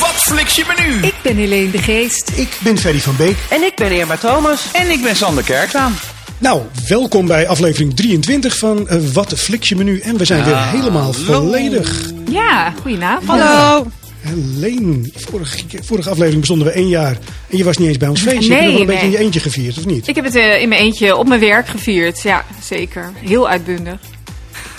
Wat flik je menu? Ik ben Helene de Geest. Ik ben Ferry van Beek. En ik ben Irma Thomas. En ik ben Sander Kerklaan. Nou, welkom bij aflevering 23 van uh, Wat flik je menu. En we zijn weer helemaal volledig. Ja, goedenavond. Hallo. Helene, vorige, vorige aflevering bestonden we één jaar. En je was niet eens bij ons feestje. Nee, je hebt nog wel een nee. beetje in je eentje gevierd, of niet? Ik heb het eh, in mijn eentje op mijn werk gevierd. Ja, zeker. Heel uitbundig.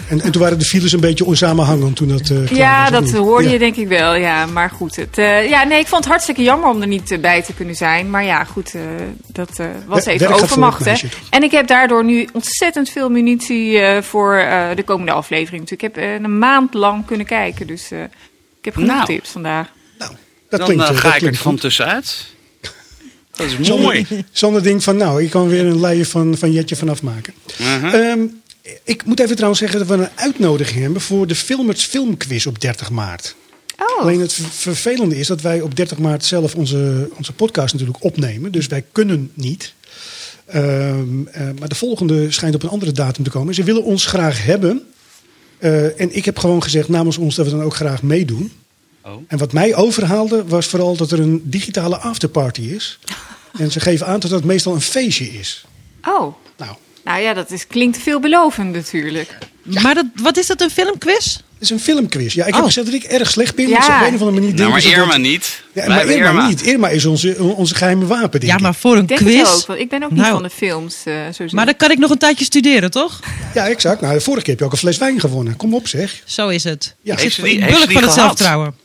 En, en toen waren de files een beetje onsamenhangend toen dat eh, klaar Ja, dat hoorde Ja. je denk ik wel. Ja, maar goed. Het, eh, ja, nee, ik vond het hartstikke jammer om er niet eh, bij te kunnen zijn. Maar ja, goed, eh, dat eh, was even werk gaat voor overmacht. Hè. toch? En ik heb daardoor nu ontzettend veel munitie eh, voor eh, de komende aflevering. natuurlijk. Ik heb eh, een maand lang kunnen kijken. Dus eh, ik heb genoeg Nou. tips vandaag. Nou, dat Dan klinkt, ga dat ik er van tussenuit. Dat is mooi. Sander denkt van, nou, ik kan weer een leien van, van Jetje vanaf maken. Ehm, ik moet even trouwens zeggen dat we een uitnodiging hebben voor de Filmers Filmquiz op 30 maart. Oh, Alleen het ver- vervelende is dat wij op 30 maart zelf onze, onze podcast natuurlijk opnemen. Dus wij kunnen niet. Ehm, eh, maar de volgende schijnt op een andere datum te komen. Ze willen ons graag hebben. Eh, en ik heb gewoon gezegd namens ons dat we dan ook graag meedoen. Oh. En wat mij overhaalde was vooral dat er een digitale afterparty is. En ze geven aan dat dat meestal een feestje is. oh. Nou, ja, dat is, klinkt veelbelovend natuurlijk. Maar dat, wat is dat, een filmquiz? het is een filmquiz. Ja, ik heb Oh. gezegd dat ik erg slecht ben. Ja. Dus op een of andere manier Nou, maar dat- Irma niet. Ja, maar Irma, niet. Irma is onze, onze geheime wapen, denk Ja, maar voor een Ik denk quiz. het ook, want ik ben ook niet Nou. van de films. eh zo Maar dan kan ik nog een tijdje studeren, toch? Ja, exact. Nou, de vorige keer heb je ook een fles wijn gewonnen. Kom op, zeg. Zo is het. Ja. ik Heeft die- ik heeft ze bulk die van het zelfvertrouwen.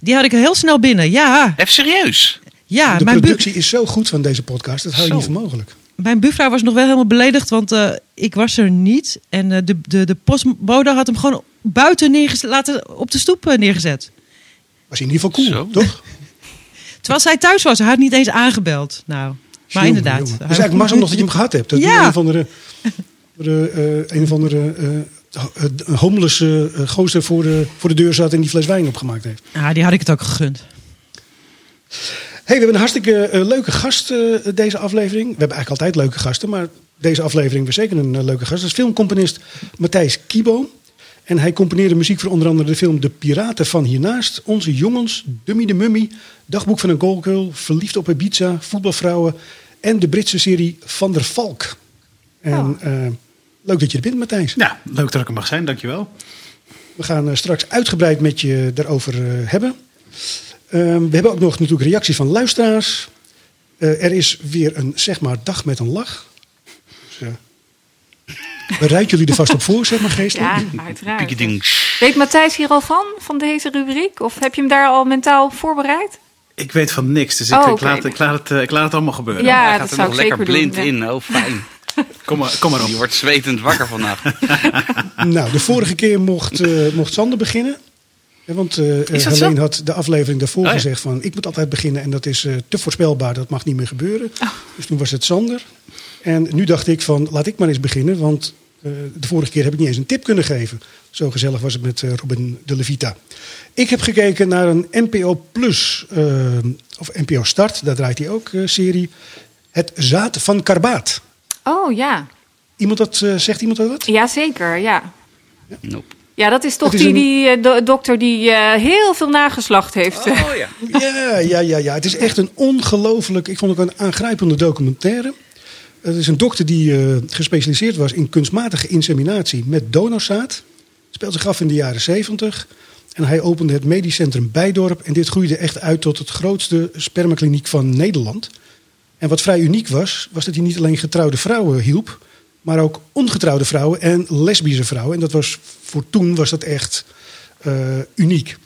Die had ik heel snel binnen. Ja, Even serieus. ja de bu- productie is zo goed van deze podcast. Dat hou je Zo. niet voor mogelijk. Mijn buurvrouw was nog wel helemaal beledigd, want eh, ik was er niet. En eh, de, de, de postbode had hem gewoon buiten neergezet, laten, op de stoep eh, neergezet. Was in ieder geval cool, Zo. toch? Terwijl zij thuis was, hij had niet eens aangebeld. Nou, maar Jongen, inderdaad. jongen. Het is eigenlijk mazzel nog dat je hem gehad hebt. Dat Ja. een of andere, andere, eh, een of andere eh, ho- eh, homeless gozer voor de, voor de deur zat en die fles wijn opgemaakt heeft. Ah, die had ik het ook gegund. Hey, we hebben een hartstikke eh, leuke gast eh, deze aflevering. We hebben eigenlijk altijd leuke gasten, maar deze aflevering was zeker een eh, leuke gast. Dat is filmcomponist Matthijs Kibo. En hij componeerde muziek voor onder andere de film De Piraten van Hiernaast, Onze Jongens, Dummy de Mummy, Dagboek van een Goalgirl, Verliefd op Ibiza, Voetbalvrouwen en de Britse serie Van der Valk. En Oh. eh, leuk dat je er bent, Matthijs. Ja, leuk dat ik er mag zijn, dankjewel. We gaan straks uitgebreid met je daarover eh, hebben. Ehm, we hebben ook nog natuurlijk reacties van luisteraars. Eh, er is weer een, zeg maar, dag met een lach. Dus, eh, bereid jullie er vast op voor, zeg maar, geestelijk. Ja, uiteraard. Weet Matthijs hier al van, van deze rubriek? Of heb je hem daar al mentaal voorbereid? Ik weet van niks, dus ik, Oh, laat, ik, laat het, eh, ik laat het allemaal gebeuren. Ja, Hij dat gaat er zou nog ik lekker zeker doen, blind ja. in. Oh, fijn. Kom, maar, kom maar op. Je wordt zwetend wakker vandaag. Nou, de vorige keer mocht, eh, mocht Sander beginnen. Ja, want eh dat Helene zo? had de aflevering daarvoor Oh ja. gezegd van... ik moet altijd beginnen en dat is eh, te voorspelbaar, dat mag niet meer gebeuren. Oh. Dus toen was het Sander. En nu dacht ik van, laat ik maar eens beginnen. Want eh, de vorige keer heb ik niet eens een tip kunnen geven. Zo gezellig was het met eh, Robin de Levita. Ik heb gekeken naar een NPO Plus, of NPO Start, daar draait hij ook, serie. Het Zaad van Karbaat. Oh ja, Iemand dat, zegt iemand dat wat? jazeker, ja. Nope. Ja, dat is toch is die, een- die eh, do- dokter die eh, heel veel nageslacht heeft. Oh ja. Ja, ja, ja, ja. Het is echt een ongelooflijk, ik vond het ook een aangrijpende documentaire. Het is een dokter die eh, gespecialiseerd was in kunstmatige inseminatie met donorzaad. Speelt zich af in de jaren 70. En hij opende het medisch centrum Bijdorp. En dit groeide echt uit tot het grootste spermakliniek van Nederland. En wat vrij uniek was, was dat hij niet alleen getrouwde vrouwen hielp, maar ook ongetrouwde vrouwen en lesbische vrouwen. En dat was voor toen was dat echt eh, uniek.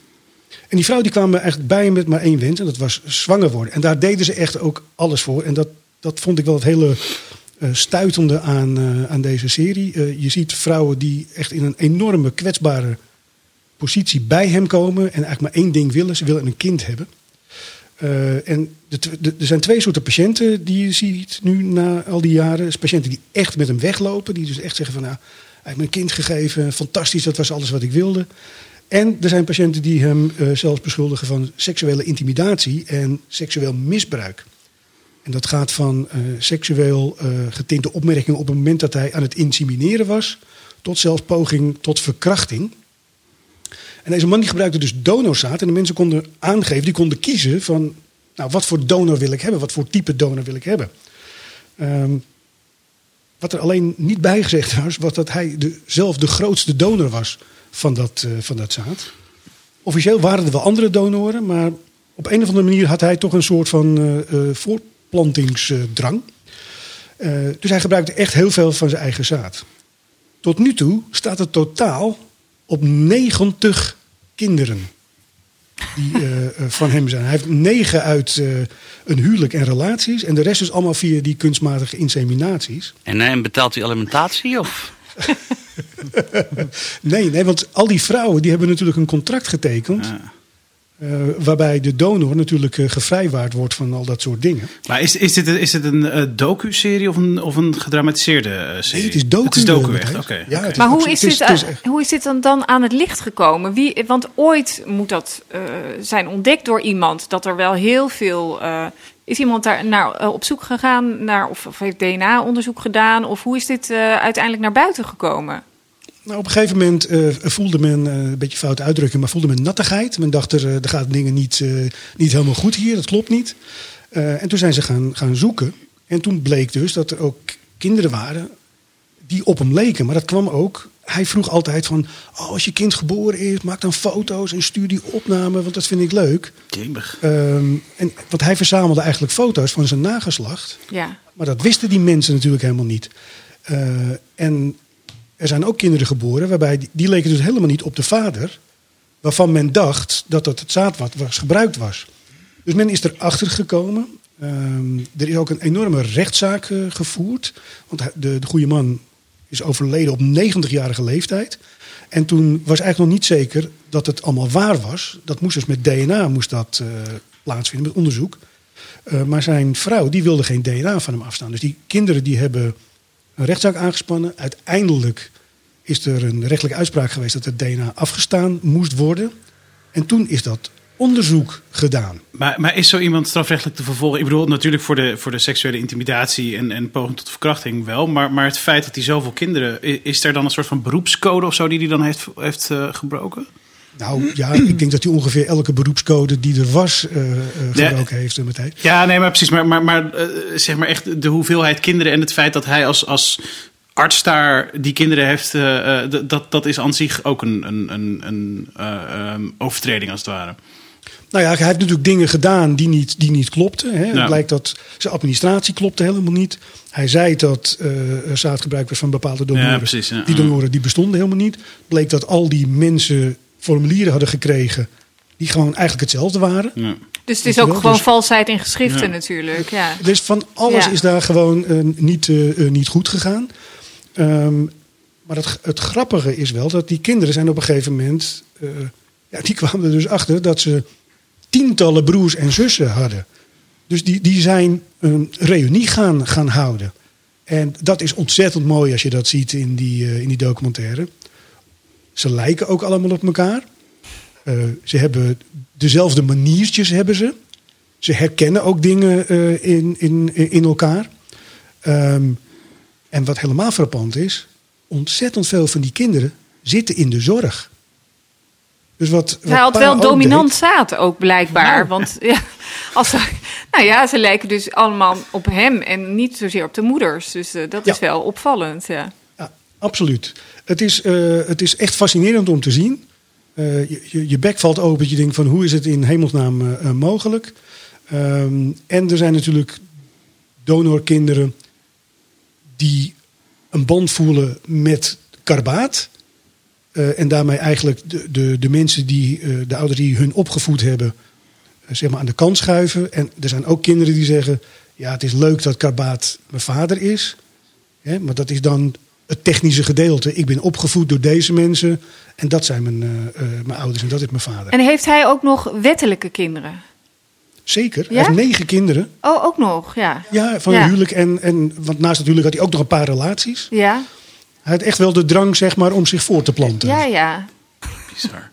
En die vrouwen die kwamen eigenlijk bij hem met maar één wens. En dat was zwanger worden. En daar deden ze echt ook alles voor. En dat, dat vond ik wel het hele eh, stuitende aan, eh, aan deze serie. Je ziet vrouwen die echt in een enorme kwetsbare positie bij hem komen. En eigenlijk maar één ding willen. Ze willen een kind hebben. Eh, en er zijn twee soorten patiënten die je ziet nu na al die jaren. Dus patiënten die echt met hem weglopen. Die dus echt zeggen van nou, hij heeft me een kind gegeven. Fantastisch, dat was alles wat ik wilde. En er zijn patiënten die hem eh, zelfs beschuldigen van seksuele intimidatie en seksueel misbruik. En dat gaat van eh, seksueel getinte opmerkingen op het moment dat hij aan het insemineren was, tot zelfs poging tot verkrachting. En deze man die gebruikte dus donorzaad. En de mensen konden aangeven, die konden kiezen van... Nou, wat voor donor wil ik hebben? Wat voor type donor wil ik hebben? Ehm, wat er alleen niet bijgezegd was, was dat hij de, zelf de grootste donor was van dat, eh, van dat zaad. Officieel waren er wel andere donoren, maar op een of andere manier had hij toch een soort van eh, voortplantingsdrang. Dus hij gebruikte echt heel veel van zijn eigen zaad. Tot nu toe staat het totaal op 90 kinderen die eh, eh, van hem zijn. Hij heeft negen uit eh, een huwelijk en relaties. En de rest is allemaal via die kunstmatige inseminaties. En, en betaalt u alimentatie? Of? Nee, nee, want al die vrouwen die hebben natuurlijk een contract getekend. Ja. Eh, waarbij de donor natuurlijk eh, gevrijwaard wordt van al dat soort dingen. Maar is, is dit, is dit een eh, docu-serie of een, of een gedramatiseerde eh, serie? Nee, het is docu. Het is docu, echt? Oké. Ja, Maar hoe is, het dit, het hoe is dit dan, dan aan het licht gekomen? Wie, want ooit moet dat eh, zijn ontdekt door iemand. Dat er wel heel veel. eh, is iemand daar naar, op zoek gegaan naar, of, of heeft DNA-onderzoek gedaan? Of hoe is dit eh, uiteindelijk naar buiten gekomen? Nou, op een gegeven moment eh, voelde men, eh, een beetje fout uitdrukking, maar voelde men nattigheid. Men dacht er, eh, er gaat dingen niet, eh, niet helemaal goed hier, dat klopt niet. Eh, en toen zijn ze gaan, gaan zoeken. En toen bleek dus dat er ook kinderen waren die op hem leken. Maar dat kwam ook, hij vroeg altijd van, oh, als je kind geboren is, maak dan foto's en stuur die opname, want dat vind ik leuk. Ehm, en, want hij verzamelde eigenlijk foto's van zijn nageslacht. Ja. Maar dat wisten die mensen natuurlijk helemaal niet. Eh, en er zijn ook kinderen geboren waarbij die, leken dus helemaal niet op de vader. Waarvan men dacht dat dat het zaad wat was gebruikt was. Dus men is erachter gekomen. Ehm, er is ook een enorme rechtszaak eh, gevoerd. Want de, de goede man is overleden op 90-jarige leeftijd. En toen was eigenlijk nog niet zeker dat het allemaal waar was. Dat moest dus met DNA moest dat, eh, plaatsvinden, met onderzoek. Eh, maar zijn vrouw die wilde geen DNA van hem afstaan. Dus die kinderen die hebben een rechtszaak aangespannen. Uiteindelijk is er een rechtelijke uitspraak geweest dat het DNA afgestaan moest worden. En toen is dat onderzoek gedaan. Maar, maar is zo iemand strafrechtelijk te vervolgen? Ik bedoel, natuurlijk voor de, voor de seksuele intimidatie en, en poging tot verkrachting wel. Maar, maar het feit dat hij zoveel kinderen. Is er dan een soort van beroepscode of zo die hij dan heeft, heeft eh, gebroken? Nou ja, ik denk dat hij ongeveer elke beroepscode die er was eh, gebroken heeft. eh, meteen. Ja, nee, maar precies. Maar, maar, maar eh, zeg maar echt de hoeveelheid kinderen en het feit dat hij als, als arts daar die kinderen heeft. dat, dat is aan zich ook een, een, een, een eh, ehm, overtreding als het ware. Nou ja, hij heeft natuurlijk dingen gedaan die niet, die niet klopten. Hè. Ja. Het blijkt dat zijn administratie klopte helemaal niet. Hij zei dat er zaadgebruik was van bepaalde donoren. Ja, precies, ja. Die donoren die bestonden helemaal niet. Bleek dat al die mensen formulieren hadden gekregen die gewoon eigenlijk hetzelfde waren. Ja. Dus het is ook gewoon dus- valsheid in geschriften Ja. natuurlijk. Ja. Dus van alles Ja. is daar gewoon eh, niet, eh, eh, niet goed gegaan. Ehm, maar het, het grappige is wel dat die kinderen zijn op een gegeven moment... eh, ja, die kwamen er dus achter dat ze tientallen broers en zussen hadden. Dus die, die zijn een reunie gaan, gaan houden. En dat is ontzettend mooi als je dat ziet in die, eh, in die documentaire. Ze lijken ook allemaal op elkaar. Eh, ze hebben dezelfde maniertjes hebben ze. Ze herkennen ook dingen eh, in, in, in elkaar. Ehm, en wat helemaal frappant is, ontzettend veel van die kinderen zitten in de zorg. Dus wat, wat Hij had wel dominant zaad ook blijkbaar. Nou. Want ja, als ze, nou ja, ze lijken dus allemaal op hem en niet zozeer op de moeders. Dus eh, dat Ja. is wel opvallend. Ja. Ja, absoluut. Het is, eh, het is echt fascinerend om te zien. Eh, je, je, bek valt open. Je denkt van hoe is het in hemelsnaam eh, mogelijk? Ehm, en er zijn natuurlijk donorkinderen die een band voelen met karbaat. En daarmee eigenlijk de, de, de mensen die, de ouders die hun opgevoed hebben, zeg maar aan de kant schuiven. En er zijn ook kinderen die zeggen: Ja, het is leuk dat karbaat mijn vader is. Hè, maar dat is dan het technische gedeelte. Ik ben opgevoed door deze mensen. En dat zijn mijn, eh, eh, mijn ouders en dat is mijn vader. En heeft hij ook nog wettelijke kinderen? Zeker. Hij Ja? heeft negen kinderen. Oh, ook nog, ja. Ja, van Ja. een huwelijk. En, en, want naast natuurlijk had hij ook nog een paar relaties. Ja, Hij had echt wel de drang zeg maar, om zich voor te planten. ja, ja. Bizar.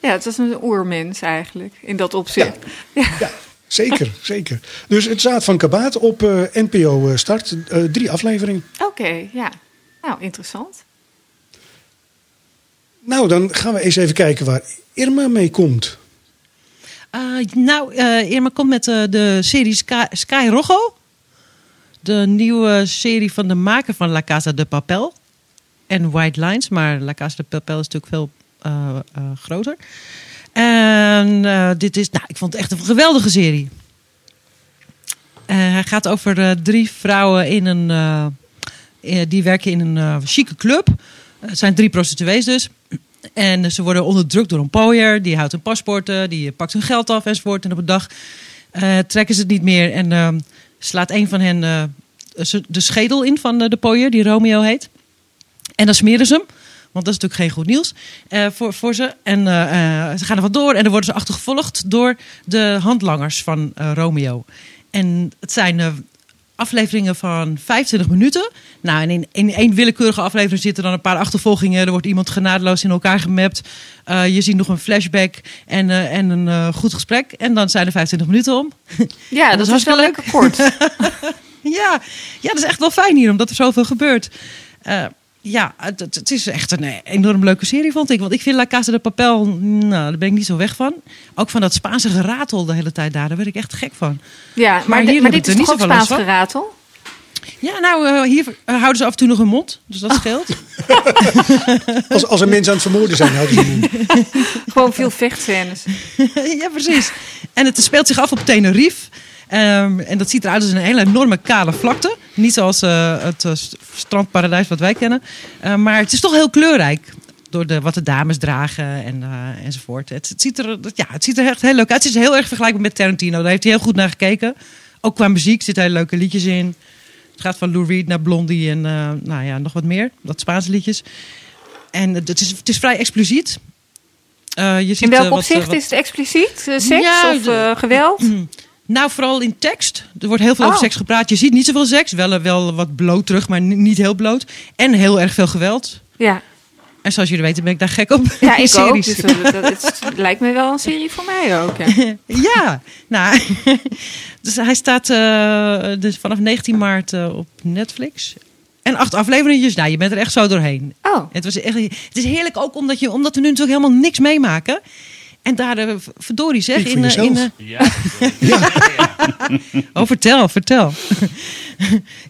Ja, het was een oermens eigenlijk, in dat opzicht. Ja, zeker, zeker. Dus het zaad van Kabaat op eh, NPO eh, Start. eh, drie afleveringen. Oké, ja. Nou, interessant. Nou, dan gaan we eens even kijken waar Irma mee komt. Eh, nou, eh Irma komt met eh, de serie Sky, Sky Rojo. De nieuwe serie van de maker van La Casa de Papel. En White Lines. Maar La Casa de Papel is natuurlijk veel eh, eh, groter. En eh, dit is, nou, ik vond het echt een geweldige serie. Eh, hij gaat over eh, drie vrouwen in een, die werken in een eh chique club. Eh, Het zijn drie prostituees dus. En ze worden onderdrukt door een pooier. Die houdt hun paspoorten, die pakt hun geld af enzovoort. En op een dag eh, trekken ze het niet meer. En eh, slaat een van hen eh, de schedel in van eh, de pooier, die Romeo heet. En dan smeren ze hem. Want dat is natuurlijk geen goed nieuws eh, voor, voor ze. En eh, eh, ze gaan er wat door. En dan worden ze achtergevolgd door de handlangers van eh, Romeo. En het zijn eh, afleveringen van 25 minuten. Nou, en in, in één willekeurige aflevering zitten dan een paar achtervolgingen. Er wordt iemand genadeloos in elkaar gemapt. Eh, je ziet nog een flashback en, eh, en een eh, goed gesprek. En dan zijn er 25 minuten om. Ja, Dat was wel lekker kort. Ja, ja, dat is echt wel fijn hier, omdat er zoveel gebeurt. Ja, het, is echt een eh, enorm leuke serie, vond ik. Want ik vind La Casa de Papel, nou, daar ben ik niet zo weg van. Ook van dat Spaanse geratel de hele tijd daar, daar werd ik echt gek van. Ja, maar, Maar di- hier maar dit is niet toch ook Spaans geratel? Ja, nou, eh, hier eh, houden ze af en toe nog hun mond, dus dat scheelt. Als, als er mensen aan het vermoorden zijn, houden ze hun mond. Gewoon veel vechtscènes. ja, precies. En het speelt zich af op Tenerife. Ehm, en dat ziet eruit als een hele enorme kale vlakte. Niet zoals eh, het eh, st- strandparadijs wat wij kennen. Eh, maar het is toch heel kleurrijk. Door de, wat de dames dragen en, eh, enzovoort. Het, het, ziet er, ja, het ziet er echt heel leuk uit. Het is heel erg vergelijkbaar met Tarantino. Daar heeft hij heel goed naar gekeken. Ook qua muziek zitten hele leuke liedjes in. Het gaat van Lou Reed naar Blondie en nou ja, nog wat meer. Dat Spaanse liedjes. En het is, het is vrij expliciet. Je ziet, In welk wat, opzicht wat- is het expliciet? Seks Ja, of geweld? Nou, vooral in tekst. Er wordt heel veel over Oh. seks gepraat. Je ziet niet zoveel seks. Wel, wel wat bloot terug, maar ni- niet heel bloot. En heel erg veel geweld. Ja, En zoals jullie weten ben ik daar gek op. ja ik ook. Dus dat, dat- het lijkt me wel een serie voor mij ook. Ja. ja, nou. dus hij staat eh, dus vanaf 19 maart eh, op Netflix. En acht afleveringen. Nou, je bent er echt zo doorheen. Oh, Het, was echt, het is heerlijk ook omdat, je, omdat we nu natuurlijk helemaal niks meemaken. En daar, v- verdorie zeg. In, eh, in, eh, Ja. Oh, vertel, vertel.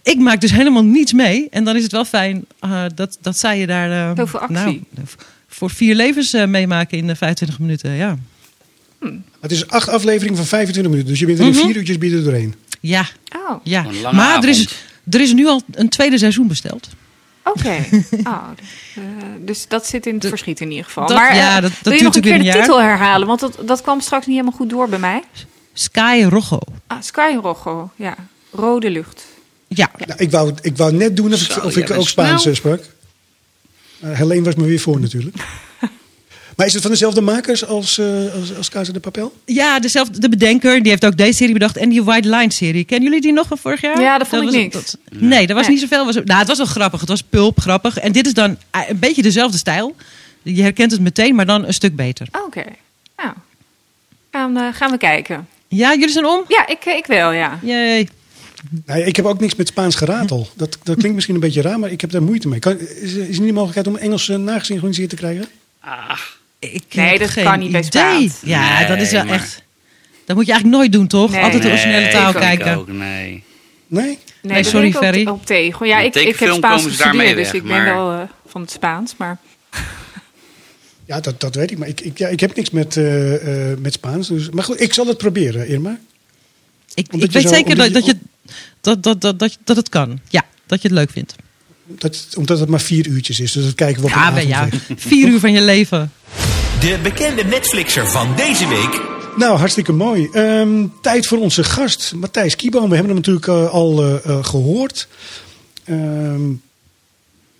ik maak dus helemaal niets mee. En dan is het wel fijn eh, dat, dat zij je daar... veel actie. Nou, voor vier levens meemaken in eh, 25 minuten, ja. Het is acht afleveringen van 25 minuten. Dus je bent er in Mhm. vier uurtjes binnen er doorheen. Ja, oh ja. Een lange Maar er is, er is nu al een tweede seizoen besteld. Oké. Oh, eh, dus dat zit in het verschiet in ieder geval. dat- maar eh, ja, dat- dat wil je nog een keer de titel herhalen? Want dat, dat kwam straks niet helemaal goed door bij mij. Sky Rojo. Ah, Sky Rojo, ja. Rode lucht. Ja, Nou, ik, wou, ik wou net doen of Zo, of ik ook Spaans snel. eh, sprak. Maar Helene was me weer voor natuurlijk. maar is het van dezelfde makers als, eh als, als Casa de Papel? ja dezelfde, de bedenker, die heeft ook deze serie bedacht. En die White Line serie. Kennen jullie die nog van vorig jaar? Ja, dat vond ik was, niks. dat- nee, dat was Nee. niet zoveel. Was, nou, het was wel grappig. Het was pulp, grappig. En dit is dan eh, een beetje dezelfde stijl. Je herkent het meteen, maar dan een stuk beter. Oké. Nou, gaan, eh, gaan we kijken. Ja, jullie zijn om? Ja, ik, ik wel, ja. Jee. Nee, ik heb ook niks met Spaans geratel. Dat, dat klinkt misschien een beetje raar, maar ik heb daar moeite mee. Kan, is, is er niet mogelijkheid om Engels uh, nagesynchroniseerd te krijgen? Ah, Ik Nee, dat geen kan niet bij. Ja, Nee, dat is wel maar- echt... Dat moet je eigenlijk nooit doen, toch? Nee. Altijd de originele nee, taal kijken. Ook, nee. Nee? Nee, sorry, Ferry. Op, op tegen. Ja, ik, ik heb Spaans gestudeerd, dus ik ben wel eh, van het Spaans. Maar Ja, dat, dat weet ik. Maar ik, ik, ja, ik heb niks met, eh, eh, met Spaans. Dus, maar goed, ik zal het proberen, Irma. Ik, ik weet zo- zeker dat, je- dat, je, dat, dat, dat, dat, dat het kan. Ja, dat je het leuk vindt. Dat, omdat het maar vier uurtjes is. Dus dat kijken we op Ja, een ja. Vier uur van je leven. De bekende Netflixer van deze week Nou, hartstikke mooi. Ehm, tijd voor onze gast, Matthijs Kieboom. We hebben hem natuurlijk eh, al eh, eh, gehoord. Ehm,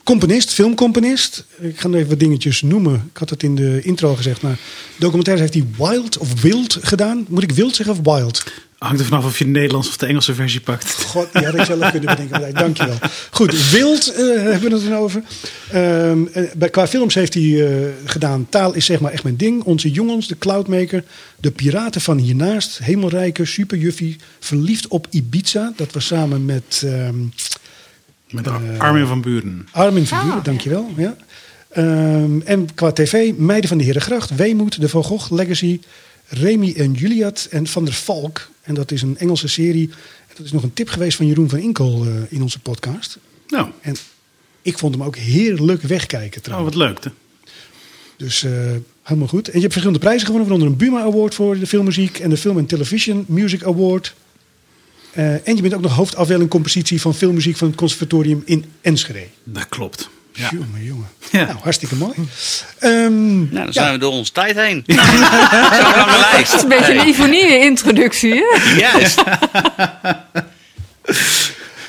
componist, filmcomponist. Ik ga nog even wat dingetjes noemen. Ik had het in de intro gezegd. Maar documentaires heeft hij Wild of Wild gedaan. Moet ik Wild zeggen of Wild? Hangt er vanaf of je de Nederlandse of de Engelse versie pakt. God, die had ik zelf kunnen bedenken. Matthijs. Dankjewel. Goed, Wild eh, hebben we het dan over. Ehm, eh, bij, qua films heeft hij eh, gedaan... Taal is zeg maar echt mijn ding. Onze jongens, de Cloudmaker. De Piraten van Hiernaast. Hemelrijke, Superjuffie. Verliefd op Ibiza. Dat was samen met... ehm, Met Armin van Buren. Armin van Ah, Buren, ja. dankjewel. Ja. Ehm, en qua tv, Meiden van de Herengracht, Weemoed, De Van Gogh, Legacy, Remy en Juliet en Van der Valk. En dat is een Engelse serie. Dat is nog een tip geweest van Jeroen van Inkel eh, in onze podcast. Nou, En ik vond hem ook heerlijk wegkijken oh, trouwens. wat leuk. hè? Dus eh, helemaal goed. En je hebt verschillende prijzen gewonnen, waaronder een Buma Award voor de filmmuziek en de Film and Television Music Award. Eh, en je bent ook nog hoofdafdeling compositie van filmmuziek van het Conservatorium in Enschede. Dat klopt. Ja. Jongen, jongen. Ja. Nou, hartstikke mooi. Ehm, Nou, dan ja, zijn we door onze tijd heen. Lange lijst. Het is een beetje een Ivonie-introductie, hè? Juist.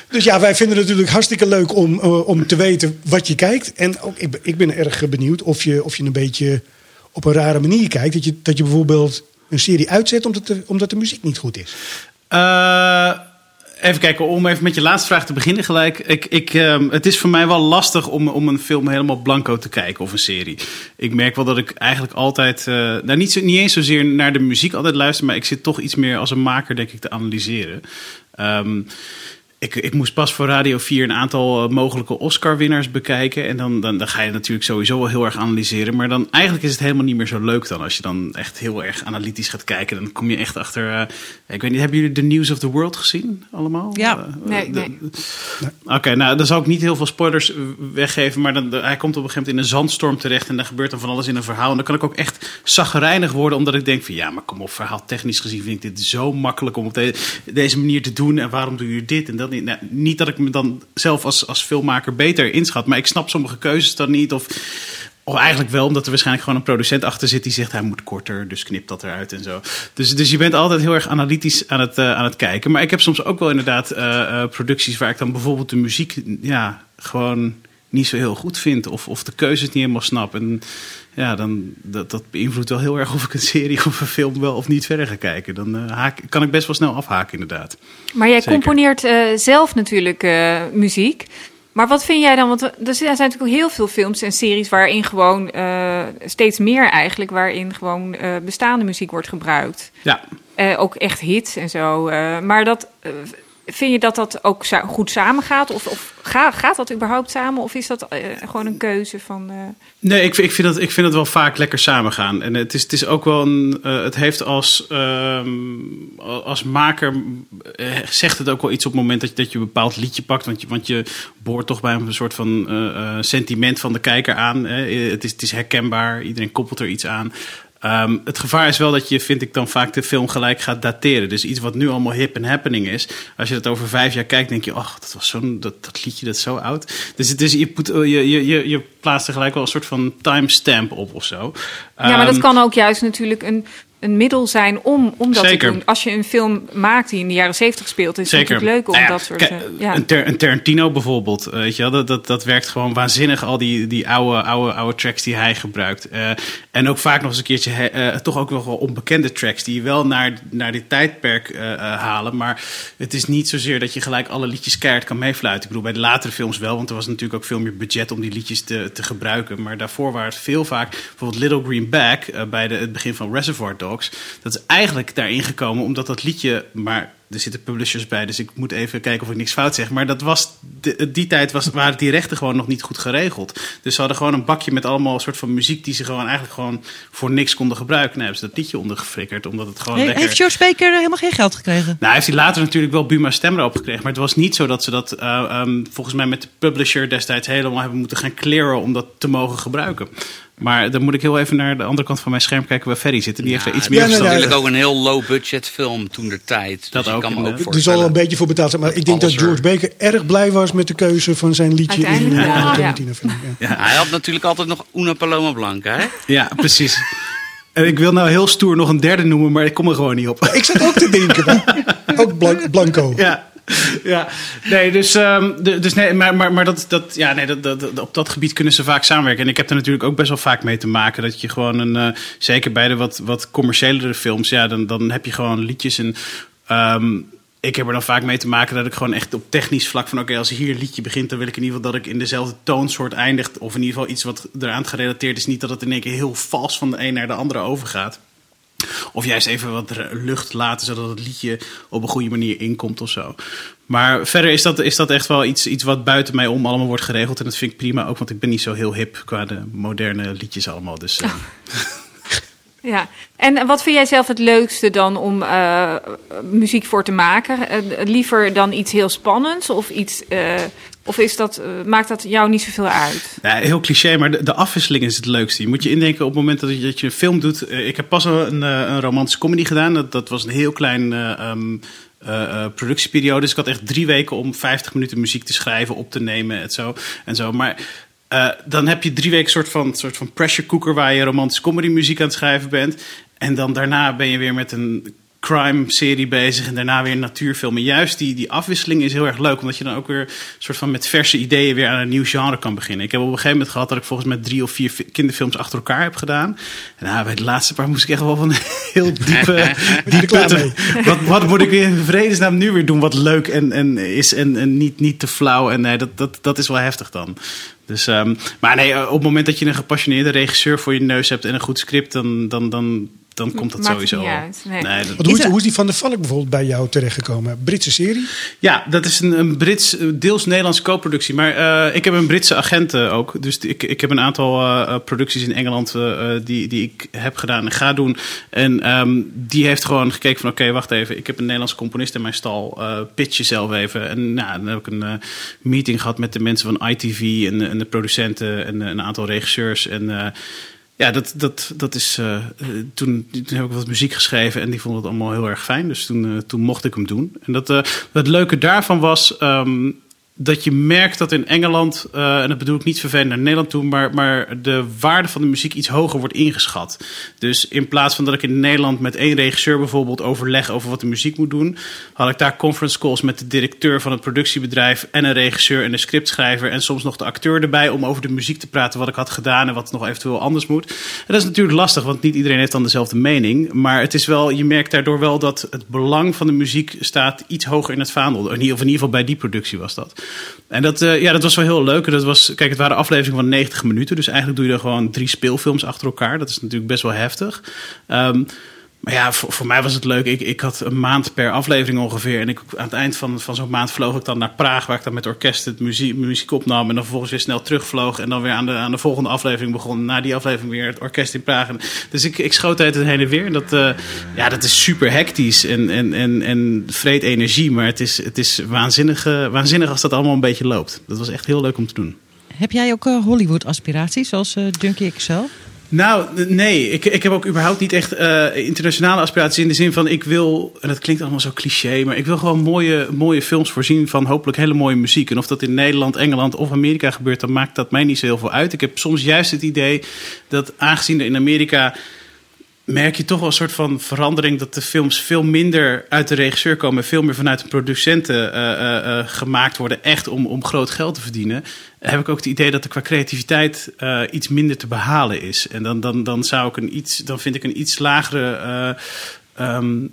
Dus ja, wij vinden het natuurlijk hartstikke leuk om, eh, om te weten wat je kijkt. En ook, ik, ben- ik ben erg benieuwd of je, of je een beetje op een rare manier kijkt. Dat je, dat je bijvoorbeeld een serie uitzet omdat de, omdat de muziek niet goed is. Eh, even kijken, om even met je laatste vraag te beginnen gelijk. Ik, ik, ehm, het is voor mij wel lastig om, om een film helemaal blanco te kijken of een serie. Ik merk wel dat ik eigenlijk altijd, eh, nou niet, zo, niet eens zozeer naar de muziek altijd luister, maar ik zit toch iets meer als een maker, denk ik, te analyseren. Ehm, ik, ik moest pas voor Radio 4 een aantal eh, mogelijke Oscar-winnaars bekijken. En dan, dan, dan ga je natuurlijk sowieso wel heel erg analyseren. Maar dan eigenlijk is het helemaal niet meer zo leuk dan. Als je dan echt heel erg analytisch gaat kijken. Dan kom je echt achter... eh, ik weet niet, hebben jullie The News of the World gezien allemaal? Ja. Eh, Nee, nee. Oké, nou dan zal ik niet heel veel spoilers weggeven. Maar dan, hij komt op een gegeven moment in een zandstorm terecht. En daar gebeurt dan van alles in een verhaal. En dan kan ik ook echt zaggerijnig worden. Omdat ik denk van ja, maar kom op, verhaal technisch gezien vind ik dit zo makkelijk om op de- deze manier te doen. En waarom doe je dit en dat niet? Dat ik me dan zelf als, als filmmaker beter inschat. Maar ik snap sommige keuzes dan niet. Of, of eigenlijk wel, omdat er waarschijnlijk gewoon een producent achter zit die zegt hij moet korter, dus knip dat eruit en zo. Dus, dus je bent altijd heel erg analytisch aan het, eh, aan het kijken. Maar ik heb soms ook wel inderdaad eh, eh, producties waar ik dan bijvoorbeeld de muziek ja, gewoon niet zo heel goed vind. Of, of de keuzes niet helemaal snap. En ja, dan, dat, dat beïnvloedt wel heel erg of ik een serie of een film wel of niet verder ga kijken. Dan eh, haak, kan ik best wel snel afhaken inderdaad. Maar jij Zeker. componeert eh, zelf natuurlijk eh, muziek. Maar wat vind jij dan? Want er zijn natuurlijk heel veel films en series waarin gewoon steeds meer eigenlijk, waarin gewoon bestaande muziek wordt gebruikt. Ja, ook echt hits en zo. maar dat, vind je dat dat ook goed samengaat? Of, of ga- gaat dat überhaupt samen? Of is dat eh, gewoon een keuze van... eh, Nee, ik, ik, vind dat, ik vind het wel vaak lekker samengaan. En het is, het is ook wel een. eh, het heeft als, ehm, als maker. zegt het ook wel iets op het moment dat je, dat je een bepaald liedje pakt. Want je, want je boort toch bij een soort van sentiment van de kijker aan. Hè. Het, is, het is herkenbaar, iedereen koppelt er iets aan. Ehm, het gevaar is wel dat je, vind ik, dan vaak de film gelijk gaat dateren. Dus iets wat nu allemaal hip en happening is. Als je dat over vijf jaar kijkt, denk je, ach, dat was zo'n dat, dat liedje dat is zo oud. Dus het is, je, put, je, je, je, je plaatst er gelijk wel een soort van timestamp op of zo. ja, maar dat Ehm, kan ook juist natuurlijk een, een middel zijn om, om dat Zeker. te doen. Als je een film maakt die in de jaren zeventig speelt, is het natuurlijk leuk om Nou ja, dat soort... kijk, eh, ja. een, een Tarantino bijvoorbeeld, eh, weet je wel, dat, dat, dat werkt gewoon waanzinnig. Al die, die oude, oude, oude tracks die hij gebruikt. Eh, en ook vaak nog eens een keertje, he- toch ook nog wel onbekende tracks die je wel naar, naar dit tijdperk halen. Maar het is niet zozeer dat je gelijk alle liedjes keihard kan meefluiten. Ik bedoel, bij de latere films wel, want er was natuurlijk ook veel meer budget om die liedjes te, te gebruiken. Maar daarvoor waren het veel vaak, bijvoorbeeld Little Green Bag bij de, het begin van Reservoir Dogs. Dat is eigenlijk daarin gekomen omdat dat liedje, maar er zitten publishers bij, dus ik moet even kijken of ik niks fout zeg. Maar dat was, de, die tijd was, waren die rechten gewoon nog niet goed geregeld. Dus ze hadden gewoon een bakje met allemaal soort van muziek die ze gewoon eigenlijk gewoon voor niks konden gebruiken. Nou hebben ze dat liedje ondergeflikkerd, omdat het gewoon He- lekker... Heeft George Baker helemaal geen geld gekregen? Nou, heeft hij later natuurlijk wel Buma stem erop gekregen. Maar het was niet zo dat ze dat eh, ehm, volgens mij met de publisher destijds helemaal hebben moeten gaan clearen om dat te mogen gebruiken. Maar dan moet ik heel even naar de andere kant van mijn scherm kijken waar Ferry zit. En die heeft er iets meer nee, is natuurlijk ook een heel low-budget film toen de tijd. Dat dus ook, kan. Er zal een beetje voor betaald zijn. Maar ik denk dat er- George Baker erg blij was met de keuze van zijn liedje in eh, de ja. Tarantino-film. Ja. Ja. Hij had natuurlijk altijd nog Una Paloma Blanca, hè? Ja, precies. En ik wil nou heel stoer nog een derde noemen, maar ik kom er gewoon niet op. Ik zat ook te denken, ook Blan- Blanco. Ja. Ja, nee, dus, ehm, dus nee, maar, maar, maar dat, dat, ja, nee, dat, dat, dat- op dat gebied kunnen ze vaak samenwerken. En ik heb er natuurlijk ook best wel vaak mee te maken dat je gewoon een, eh, zeker bij de wat, wat commerciëlere films, ja, dan, dan heb je gewoon liedjes en. ehm, ik heb er dan vaak mee te maken dat ik gewoon echt op technisch vlak van... oké, als hier een liedje begint, dan wil ik in ieder geval dat ik in dezelfde toonsoort eindigt. Of in ieder geval iets wat eraan gerelateerd is. Niet dat het in één keer heel vals van de een naar de andere overgaat. Of juist even wat lucht laten, zodat het liedje op een goede manier inkomt of zo. Maar verder is dat, is dat echt wel iets, iets wat buiten mij om allemaal wordt geregeld. En dat vind ik prima ook, want ik ben niet zo heel hip qua de moderne liedjes allemaal. Dus eh, Ja, en wat vind jij zelf het leukste dan om eh, muziek voor te maken? Eh, liever dan iets heel spannends of iets. Of is dat, eh, maakt dat jou niet zoveel uit? Ja, heel cliché, maar de, de afwisseling is het leukste. Je moet je indenken op het moment dat je, dat je een film doet. Eh, Ik heb pas een, eh, een romantische comedy gedaan. Dat, dat was een heel klein eh, ehm, eh, eh, productieperiode. Dus ik had echt drie weken om 50 minuten muziek te schrijven, op te nemen en zo. En zo. Maar dan heb je drie weken soort van, soort van pressure cooker waar je romantische comedy muziek aan het schrijven bent. En dan daarna ben je weer met een crime-serie bezig en daarna weer een natuurfilm. En juist die, die afwisseling is heel erg leuk, omdat je dan ook weer soort van met verse ideeën weer aan een nieuw genre kan beginnen. Ik heb op een gegeven moment gehad dat ik volgens mij drie of vier fi- kinderfilms achter elkaar heb gedaan. En nou, bij de laatste paar moest ik echt wel van heel diepe, diepe. Wat, wat moet ik weer in vredesnaam nu weer doen wat leuk en, en is en, en niet, niet te flauw. En nee, dat, dat, dat is wel heftig dan. Dus, ehm, maar nee, op het moment dat je een gepassioneerde regisseur voor je neus hebt en een goed script, dan, dan, dan, dan komt dat Maakt het sowieso uit, nee. dat- hoe, is, hoe is die van de Valk bijvoorbeeld bij jou terechtgekomen? Britse serie? ja, dat is een, een Brits, eh, deels Nederlandse co-productie. Maar eh, ik heb een Britse agent eh, ook. Dus ik, ik heb een aantal producties in Engeland die, die ik heb gedaan en ga doen. En ehm, die heeft gewoon gekeken van oké, wacht even. Ik heb een Nederlandse componist in mijn stal. eh pitch jezelf even. En nou, dan heb ik een eh, meeting gehad met de mensen van ITV en, en de producenten en een aantal regisseurs. En eh, ja, dat, dat, dat is. eh, toen, toen heb ik wat muziek geschreven en die vonden het allemaal heel erg fijn. Dus toen, eh, toen mocht ik hem doen. En dat, eh, het leuke daarvan was. ehm, dat je merkt dat in Engeland, eh, en dat bedoel ik niet vervelend naar Nederland toe, maar, maar de waarde van de muziek iets hoger wordt ingeschat. Dus in plaats van dat ik in Nederland met één regisseur bijvoorbeeld overleg over wat de muziek moet doen, had ik daar conference calls met de directeur van het productiebedrijf en een regisseur en een scriptschrijver en soms nog de acteur erbij om over de muziek te praten, wat ik had gedaan en wat nog eventueel anders moet. En dat is natuurlijk lastig, want niet iedereen heeft dan dezelfde mening. Maar het is wel, je merkt daardoor wel dat het belang van de muziek staat iets hoger in het vaandel. Of in ieder geval bij die productie was dat. En dat, eh, ja, dat was wel heel leuk. Dat was, kijk, het waren afleveringen van 90 minuten. Dus eigenlijk doe je er gewoon drie speelfilms achter elkaar. Dat is natuurlijk best wel heftig. Ehm, maar ja, voor, voor mij was het leuk. Ik, ik had een maand per aflevering ongeveer. En ik, aan het eind van, van zo'n maand vloog ik dan naar Praag, waar ik dan met orkest het muziek, muziek opnam. En dan vervolgens weer snel terugvloog. En dan weer aan de, aan de volgende aflevering begon. Na die aflevering weer het orkest in Praag. Dus ik, ik schoot uit het heen en weer. En dat, eh, ja, dat is super hectisch en, en, en, en vreet energie. Maar het is, het is waanzinnig, waanzinnig als dat allemaal een beetje loopt. Dat was echt heel leuk om te doen. Heb jij ook eh, Hollywood-aspiraties, zoals eh Dunky XL? Nou, nee. Ik, ik heb ook überhaupt niet echt eh, internationale aspiraties in de zin van ik wil, en dat klinkt allemaal zo cliché, maar ik wil gewoon mooie, mooie films voorzien van hopelijk hele mooie muziek. En of dat in Nederland, Engeland of Amerika gebeurt, dan maakt dat mij niet zo heel veel uit. Ik heb soms juist het idee dat aangezien er in Amerika merk je toch wel een soort van verandering dat de films veel minder uit de regisseur komen, en veel meer vanuit de producenten eh, eh, eh, gemaakt worden, echt om, om groot geld te verdienen. Heb ik ook het idee dat er qua creativiteit iets minder te behalen is. En dan, dan, dan zou ik een iets, dan vind ik een iets lagere. eh, ehm,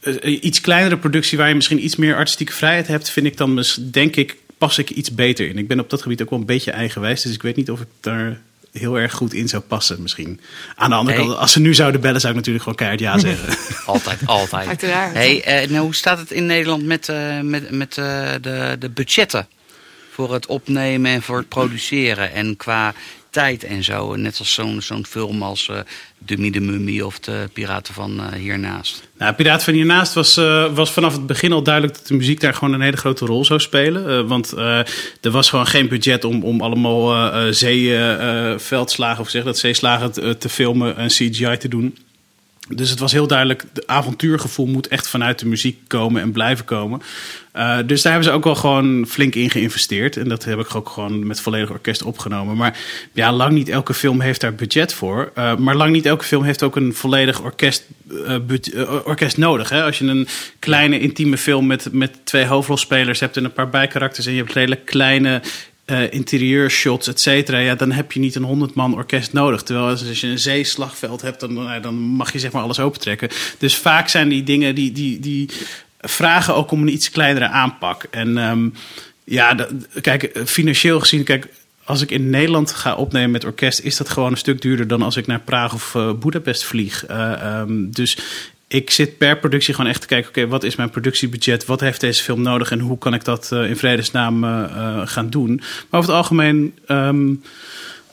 eh, iets kleinere productie waar je misschien iets meer artistieke vrijheid hebt, vind ik dan, denk ik, pas ik iets beter in. Ik ben op dat gebied ook wel een beetje eigenwijs, dus ik weet niet of ik daar heel erg goed in zou passen misschien. Aan de andere kant, als ze nu zouden bellen, zou ik natuurlijk gewoon keihard ja zeggen. Altijd, altijd. Uiteraard. Hey, eh, nou, hoe staat het in Nederland met, eh, met, met eh, de, de budgetten? Voor het opnemen en voor het produceren. En qua tijd en zo. Net als zo'n film als eh Dummy de Mummy of de Piraten van eh, Hiernaast. Nou, Piraat van Hiernaast was, eh, was vanaf het begin al duidelijk dat de muziek daar gewoon een hele grote rol zou spelen. Want er was gewoon geen budget om, om allemaal zeeveldslagen, of zeg dat zeeslagen te filmen en CGI te doen. Dus het was heel duidelijk, het avontuurgevoel moet echt vanuit de muziek komen en blijven komen. Eh, dus daar hebben ze ook wel gewoon flink in geïnvesteerd. En dat heb ik ook gewoon met volledig orkest opgenomen. Maar ja, lang niet elke film heeft daar budget voor. Eh, maar lang niet elke film heeft ook een volledig orkest, eh, orkest nodig. Hè? Als je een kleine intieme film met, met twee hoofdrolspelers hebt en een paar bijkarakters... en je hebt hele kleine eh interieurshots, et cetera, ja, dan heb je niet een 100 man orkest nodig. Terwijl als, je een zeeslagveld hebt, dan, nou, dan mag je zeg maar alles opentrekken. Dus vaak zijn die dingen die, die, die vragen ook om een iets kleinere aanpak. En ehm, ja, kijk, financieel gezien, kijk, als ik in Nederland ga opnemen met orkest, is dat gewoon een stuk duurder dan als ik naar Praag of uh, Budapest vlieg. Uh, um, dus ik zit per productie gewoon echt te kijken: oké, wat is mijn productiebudget? Wat heeft deze film nodig en hoe kan ik dat uh, in vredesnaam gaan doen? Maar over het algemeen. Um,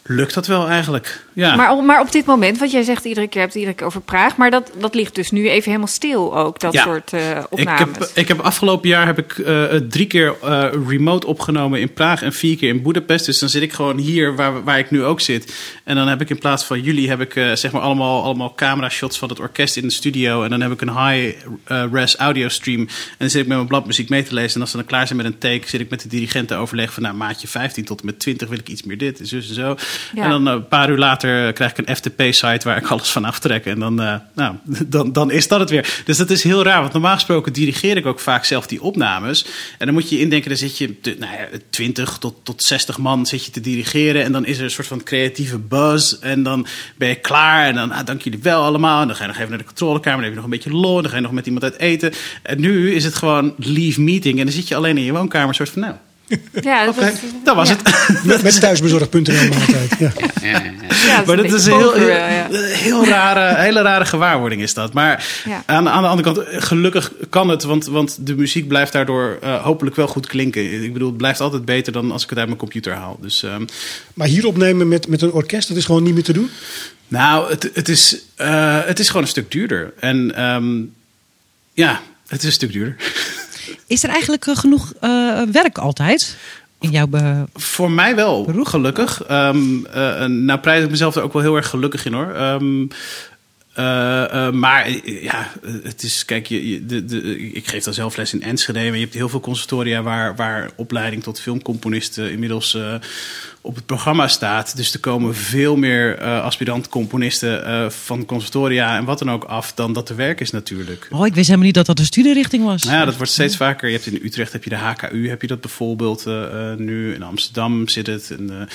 lukt dat wel eigenlijk. Ja. Maar, maar op dit moment, wat jij zegt iedere keer, hebt iedere keer over Praag. Maar dat, dat ligt dus nu even helemaal stil ook, dat ja. soort uh, opnames. Ik heb, ik heb afgelopen jaar heb ik uh, drie keer uh, remote opgenomen in Praag en vier keer in Budapest. Dus dan zit ik gewoon hier waar, waar ik nu ook zit. En dan heb ik in plaats van jullie heb ik zeg maar allemaal, allemaal camera shots van het orkest in de studio. En dan heb ik een high-res audio stream. En dan zit ik met mijn bladmuziek mee te lezen. En als ze dan klaar zijn met een take, zit ik met de dirigent te overleggen van nou maatje 15 tot en met 20 wil ik iets meer dit en zo en zo. Ja. En dan een paar uur later krijg ik een FTP-site waar ik alles van aftrek. En dan, uh, nou, dan, dan is dat het weer. Dus dat is heel raar, want normaal gesproken dirigeer ik ook vaak zelf die opnames. En dan moet je indenken, dan zit je nou ja, 20 tot, tot 60 man zit je te dirigeren. En dan is er een soort van creatieve buzz. En dan ben je klaar. En dan, ah, dank jullie wel allemaal. En dan ga je nog even naar de controlekamer. Dan heb je nog een beetje lol. Dan ga je nog met iemand uit eten. En nu is het gewoon leave meeting. En dan zit je alleen in je woonkamer, soort van, nou, ja, dat, dat, was ja. het. Met, met thuisbezorgd.nl altijd. Ja. Ja, ja, Ja, maar dat is een heel, heel, rare, hele rare gewaarwording is dat. Maar Ja. aan, aan de andere kant, gelukkig kan het. Want, want de muziek blijft daardoor eh, hopelijk wel goed klinken. Ik bedoel, het blijft altijd beter dan als ik het uit mijn computer haal. Dus, ehm, Maar hier opnemen met, met een orkest, dat is gewoon niet meer te doen? nou, het, het, is, eh, het is gewoon een stuk duurder. En ehm, ja, het is een stuk duurder. Is er eigenlijk eh, genoeg eh, werk altijd? In jouw Voor mij wel, Beroep? gelukkig. Eh, nou prijs ik mezelf er ook wel heel erg gelukkig in hoor. Ehm, eh, eh, maar ja, het is, kijk, je, je- de, de, ik geef dan zelf les in Enschede. Maar je hebt heel veel conservatoria waar, waar opleiding tot filmcomponisten inmiddels op het programma staat. Dus er komen veel meer eh aspirant-componisten eh, van conservatoria en wat dan ook af dan dat er werk is natuurlijk. Oh, ik wist helemaal niet dat dat een studierichting was. Nou ja, dat wordt steeds vaker. Je hebt in Utrecht heb je de HKU, heb je dat bijvoorbeeld eh, eh, nu. In Amsterdam zit het. En,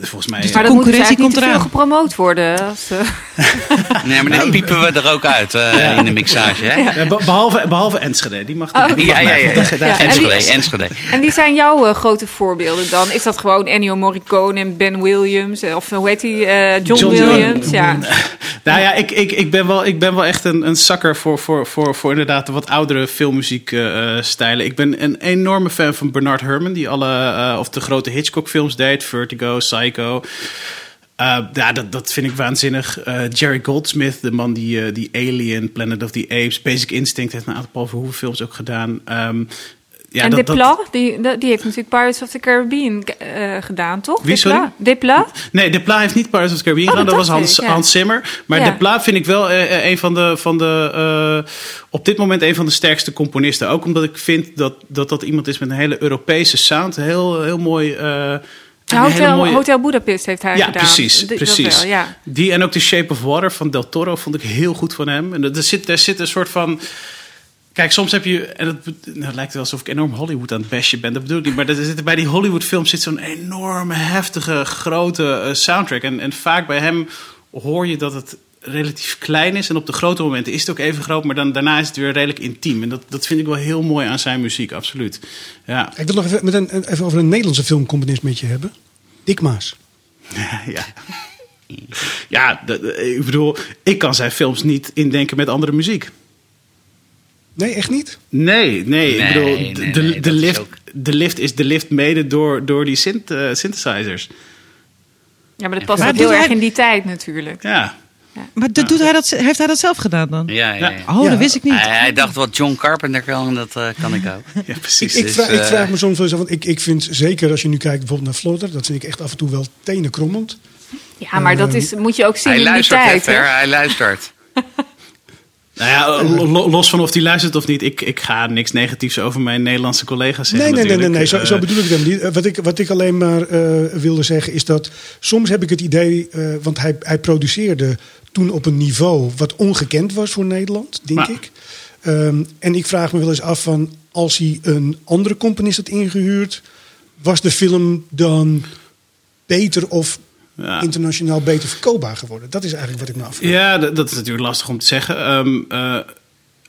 volgens mij. Maar dat dus Concurrentie eigenlijk niet komt eraan. gepromoot worden. Als, Nee, maar dan piepen we er ook uit eh, in de mixage. Hè? Ja, be- behalve, behalve Enschede, die mag, Oh, die Ja, ja, ja. Enschede, die- Enschede. en die zijn jouw eh, grote voorbeelden dan? Is dat gewoon Ennio Morricone en Ben Williams? eh, Of hoe heet die? eh, John, John Williams? Ja. Nou ja, ik, ik, ik, ben, wel, ik ben wel echt een, een zakker voor, voor, voor, voor inderdaad de wat oudere filmmuziekstijlen. ik ben een enorme fan van Bernard Herrmann, die alle, eh, of de grote Hitchcock-films deed: Vertigo, Psycho. Eh, ja, dat, dat vind ik waanzinnig. Eh, Jerry Goldsmith, de man die, eh, die Alien, Planet of the Apes, Basic Instinct heeft een aantal Paul Verhoeven films ook gedaan. Ehm, ja, en dat- dat- Desplat, die, die heeft natuurlijk Pirates of the Caribbean eh, gedaan, toch? Wie, sorry? Desplat? Nee, De Pla heeft niet Pirates of the Caribbean Oh, gedaan. Dat dat was Hans, ik, ja. Hans Zimmer. Maar Ja. De Pla vind ik wel eh, eh, een van de, van de op dit moment een van de sterkste componisten. Ook omdat ik vind dat dat, dat iemand is met een hele Europese sound. Heel, heel mooi. Hotel, mooie- Hotel Budapest heeft hij ja, gedaan. precies. Precies. wel, ja. Die en ook The Shape of Water van Del Toro vond ik heel goed van hem. En er zit, er zit een soort van. Kijk, soms heb je. En het, nou, het lijkt wel alsof ik enorm Hollywood aan het bashen ben. Dat bedoel ik niet. Maar er zit, bij die Hollywood-films zit zo'n enorme, heftige, grote eh, soundtrack. En, en vaak bij hem hoor je dat het relatief klein is. En op de grote momenten is het ook even groot. Maar dan, daarna is het weer redelijk intiem. En dat, dat vind ik wel heel mooi aan zijn muziek, absoluut. Ja, Ik wil nog even, met een, even over een Nederlandse filmcomponist met je hebben. Dick Maas. ja. Ja, dat- ik bedoel, ik kan zijn films niet indenken met andere muziek. Nee, echt niet? Nee, nee. ik bedoel, nee, de, nee, de, is lift, ook- de lift is de lift mede door, door die synth, eh, synthesizers. ja, maar dat past Maar ook heel erg hij- in die tijd natuurlijk. Ja. Maar dat doet hij dat, heeft hij dat zelf gedaan dan? Ja, ja, ja. Oh, Ja. dat wist ik niet. Hij, hij dacht wat John Carpenter kan, dat eh, kan ik ook. ja, precies. Ik, Dus, vraag, ik eh, vraag me soms wel eens af, want ik, ik vind zeker als je nu kijkt bijvoorbeeld naar Flotter, dat vind ik echt af en toe wel tenenkrommend. Ja, maar dat is, moet je ook zien Hij in die tijd. hij luistert. Nou ja, lo- lo- los van of hij luistert of niet, ik, ik ga niks negatiefs over mijn Nederlandse collega's zeggen. Nee, nee, nee, nee, nee. Zo, zo Eh, bedoel ik helemaal niet. Eh, Wat ik, wat ik alleen maar eh, wilde zeggen is dat soms heb ik het idee, want hij, hij produceerde toen op een niveau wat ongekend was voor Nederland, denk Maar- ik. Ehm, en ik vraag me wel eens af van als hij een andere componist had ingehuurd, was de film dan beter of Ja. internationaal beter verkoopbaar geworden? Dat is eigenlijk wat ik me afvraag. Ja, dat, dat is natuurlijk lastig om te zeggen. Ehm, eh,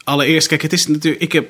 allereerst, kijk, het is natuurlijk. Ik heb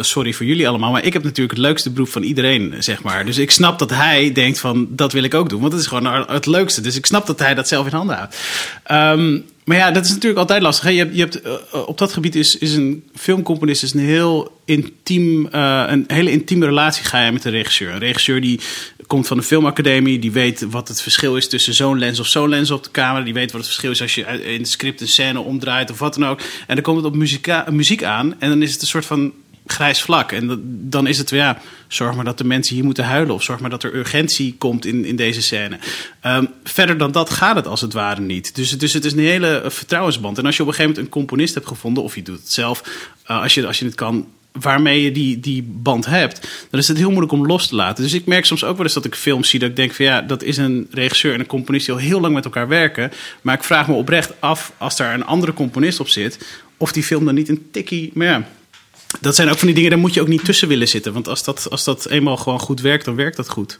sorry voor jullie allemaal, maar ik heb natuurlijk het leukste beroep van iedereen, zeg maar. Dus ik snap dat hij denkt van, dat wil ik ook doen, want het is gewoon het leukste. Dus ik snap dat hij dat zelf in handen houdt. Ehm, maar ja, dat is natuurlijk altijd lastig. Hè? Je hebt, je hebt, uh, op dat gebied is, is een filmcomponist is een heel intiem, uh, een hele intieme relatie ga je met een regisseur. Een regisseur die komt van de filmacademie, die weet wat het verschil is tussen zo'n lens of zo'n lens op de camera. Die weet wat het verschil is als je in het script een scène omdraait of wat dan ook. En dan komt het op muziek, muziek aan en dan is het een soort van grijs vlak. En dan is het ja, zorg maar dat de mensen hier moeten huilen. Of zorg maar dat er urgentie komt in, in deze scène. Um, verder dan dat gaat het als het ware niet. Dus, dus het is een hele vertrouwensband. En als je op een gegeven moment een componist hebt gevonden, of je doet het zelf, uh, als, je, als je het kan waarmee je die, die band hebt, dan is het heel moeilijk om los te laten. Dus ik merk soms ook wel eens dat ik films zie dat ik denk van ja, dat is een regisseur en een componist die al heel lang met elkaar werken. Maar ik vraag me oprecht af, als daar een andere componist op zit, of die film dan niet een tikkie, maar ja, dat zijn ook van die dingen, daar moet je ook niet tussen willen zitten. Want als dat, als dat eenmaal gewoon goed werkt, dan werkt dat goed.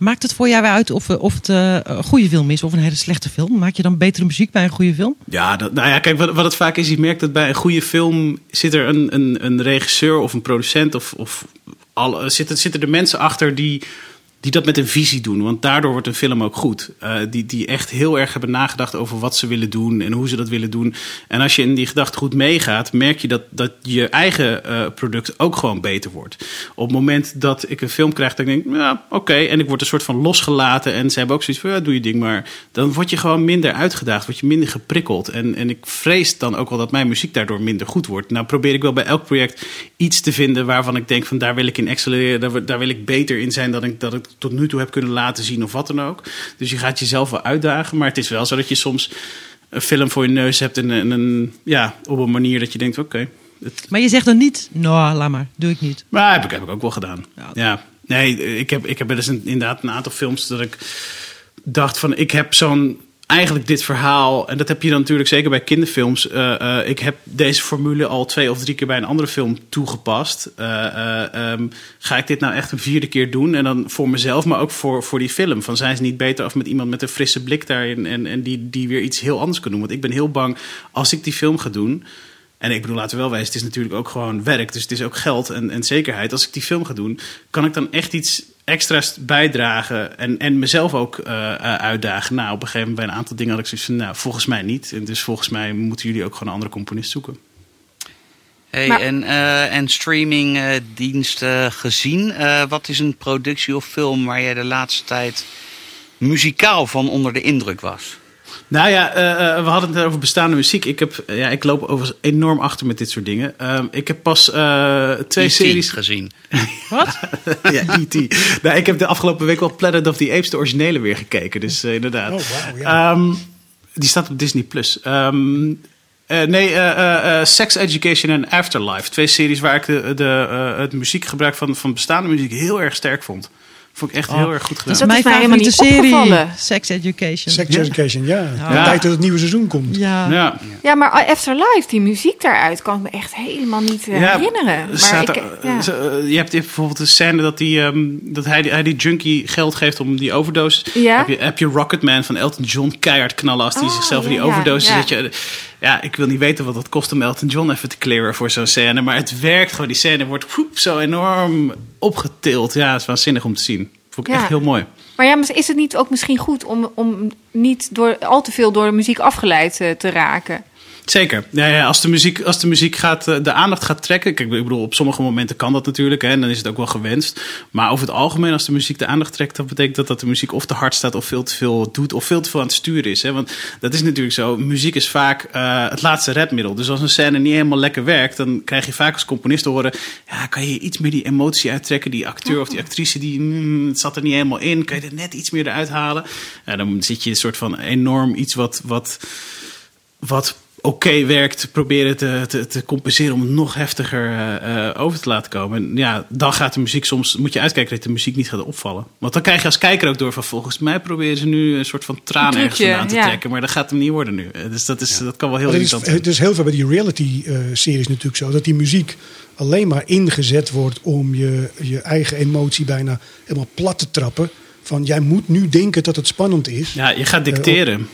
Maakt het voor jou uit of, of het uh, een goede film is of een hele slechte film? Maak je dan betere muziek bij een goede film? Ja, dat, nou ja, kijk, wat, wat het vaak is, je merkt dat bij een goede film zit er een, een, een regisseur of een producent of, of al, zitten, zitten er mensen achter die die dat met een visie doen. Want daardoor wordt een film ook goed. Uh, die, die echt heel erg hebben nagedacht over wat ze willen doen en hoe ze dat willen doen. En als je in die gedachtegoed meegaat, merk je dat, dat je eigen uh, product ook gewoon beter wordt. Op het moment dat ik een film krijg, dat ik denk, ja, oké. En ik word een soort van losgelaten. En ze hebben ook zoiets van, ja, doe je ding maar. Dan word je gewoon minder uitgedaagd, word je minder geprikkeld. En, en ik vrees dan ook wel dat mijn muziek daardoor minder goed wordt. Nou probeer ik wel bij elk project iets te vinden waarvan ik denk van, daar wil ik in excelleren. Daar, daar wil ik beter in zijn dan ik, dat ik tot nu toe heb kunnen laten zien of wat dan ook. Dus je gaat jezelf wel uitdagen. Maar het is wel zo dat je soms een film voor je neus hebt en, en een, ja, op een manier dat je denkt, oké. Okay, maar je zegt dan niet, nou, laat maar, doe ik niet. Maar heb ik, heb ik ook wel gedaan. Ja. ja. Nee, ik heb, ik heb wel eens een, inderdaad een aantal films dat ik dacht van, ik heb zo'n eigenlijk dit verhaal, en dat heb je dan natuurlijk zeker bij kinderfilms. Uh, uh, ik heb deze formule al twee of drie keer bij een andere film toegepast. Uh, um, ga ik dit nou echt een vierde keer doen? En dan voor mezelf, maar ook voor, voor die film. Van zijn ze niet beter af met iemand met een frisse blik daarin en, en die, die weer iets heel anders kan doen? Want ik ben heel bang als ik die film ga doen. En ik bedoel, laten we wel wijzen, het is natuurlijk ook gewoon werk. Dus het is ook geld en, en zekerheid. Als ik die film ga doen, kan ik dan echt iets extra's bijdragen en, en mezelf ook uh, uitdagen. Nou, op een gegeven moment bij een aantal dingen had ik zoiets van, nou, volgens mij niet. En dus volgens mij moeten jullie ook gewoon een andere componist zoeken. Hey, maar, en, uh, en streamingdiensten gezien, wat is een productie of film waar jij de laatste tijd muzikaal van onder de indruk was? Nou ja, uh, we hadden het over bestaande muziek. Ik, heb, ja, ik loop overigens enorm achter met dit soort dingen. Uh, ik heb pas uh, twee E.T. series gezien. Wat? ja, E.T. nou, ik heb de afgelopen week wel Planet of the Apes, de originele, weer gekeken. Dus inderdaad. Oh, wow, ja. um, die staat op Disney+. Plus. Um, nee, Sex Education en Afterlife. Twee series waar ik de, de, het muziekgebruik van, van bestaande muziek heel erg sterk vond. Vond ik echt Oh, heel erg goed gedaan. Dat is mijn mij helemaal favoriete niet serie. opgevallen. Sex Education. Sex Education, ja. Ja. Tijd dat het nieuwe seizoen komt. Ja. Ja. Ja, maar Afterlife, die muziek daaruit, kan ik me echt helemaal niet uh, Ja, herinneren. Maar staat ik, er- ja. zo, eh, je hebt bijvoorbeeld een scène dat, die, ehm, dat hij, die, hij die junkie geld geeft om die overdose. Ja? Heb, je, heb je Rocketman van Elton John keihard knallen als hij Oh, zichzelf in die ja, ja, overdose ja. zet. Je, ja, ik wil niet weten wat het kost om Elton John even te clearen voor zo'n scène. Maar het werkt gewoon. Die scène wordt woep, zo enorm opgetild. Ja, het is waanzinnig om te zien. Vond ik Ja. echt heel mooi. Maar ja, maar is het niet ook misschien goed om, om niet door, al te veel door de muziek afgeleid eh, te raken? Zeker. Ja, ja, als de muziek, als de, muziek gaat, eh, de aandacht gaat trekken. Kijk, ik bedoel, op sommige momenten kan dat natuurlijk. Hè, en dan is het ook wel gewenst. Maar over het algemeen, als de muziek de aandacht trekt, dan betekent dat dat de muziek of te hard staat, of veel te veel doet, of veel te veel aan het sturen is. Hè? Want dat is natuurlijk zo. Muziek is vaak eh, het laatste redmiddel. Dus als een scène niet helemaal lekker werkt, dan krijg je vaak als componist te horen. Ja, kan je iets meer die emotie uittrekken? Die acteur of die actrice, die mm, het zat er niet helemaal in. Kan je er net iets meer eruit halen? Ja, dan zit je een soort van enorm iets wat. wat wat oké werkt, proberen te, te, te compenseren om het nog heftiger eh, eh, over te laten komen. En ja, dan gaat de muziek soms, moet je uitkijken dat de muziek niet gaat opvallen. Want dan krijg je als kijker ook door van volgens mij proberen ze nu een soort van traan ergens vandaan te ja. trekken. Maar dat gaat hem niet worden nu. Eh, Dus dat, is, dat kan wel heel Maar het, is, irritant zijn. het is heel veel bij die reality-series natuurlijk zo. Dat die muziek alleen maar ingezet wordt om je, je eigen emotie bijna helemaal plat te trappen. Van jij moet nu denken dat het spannend is. Ja, je gaat dicteren.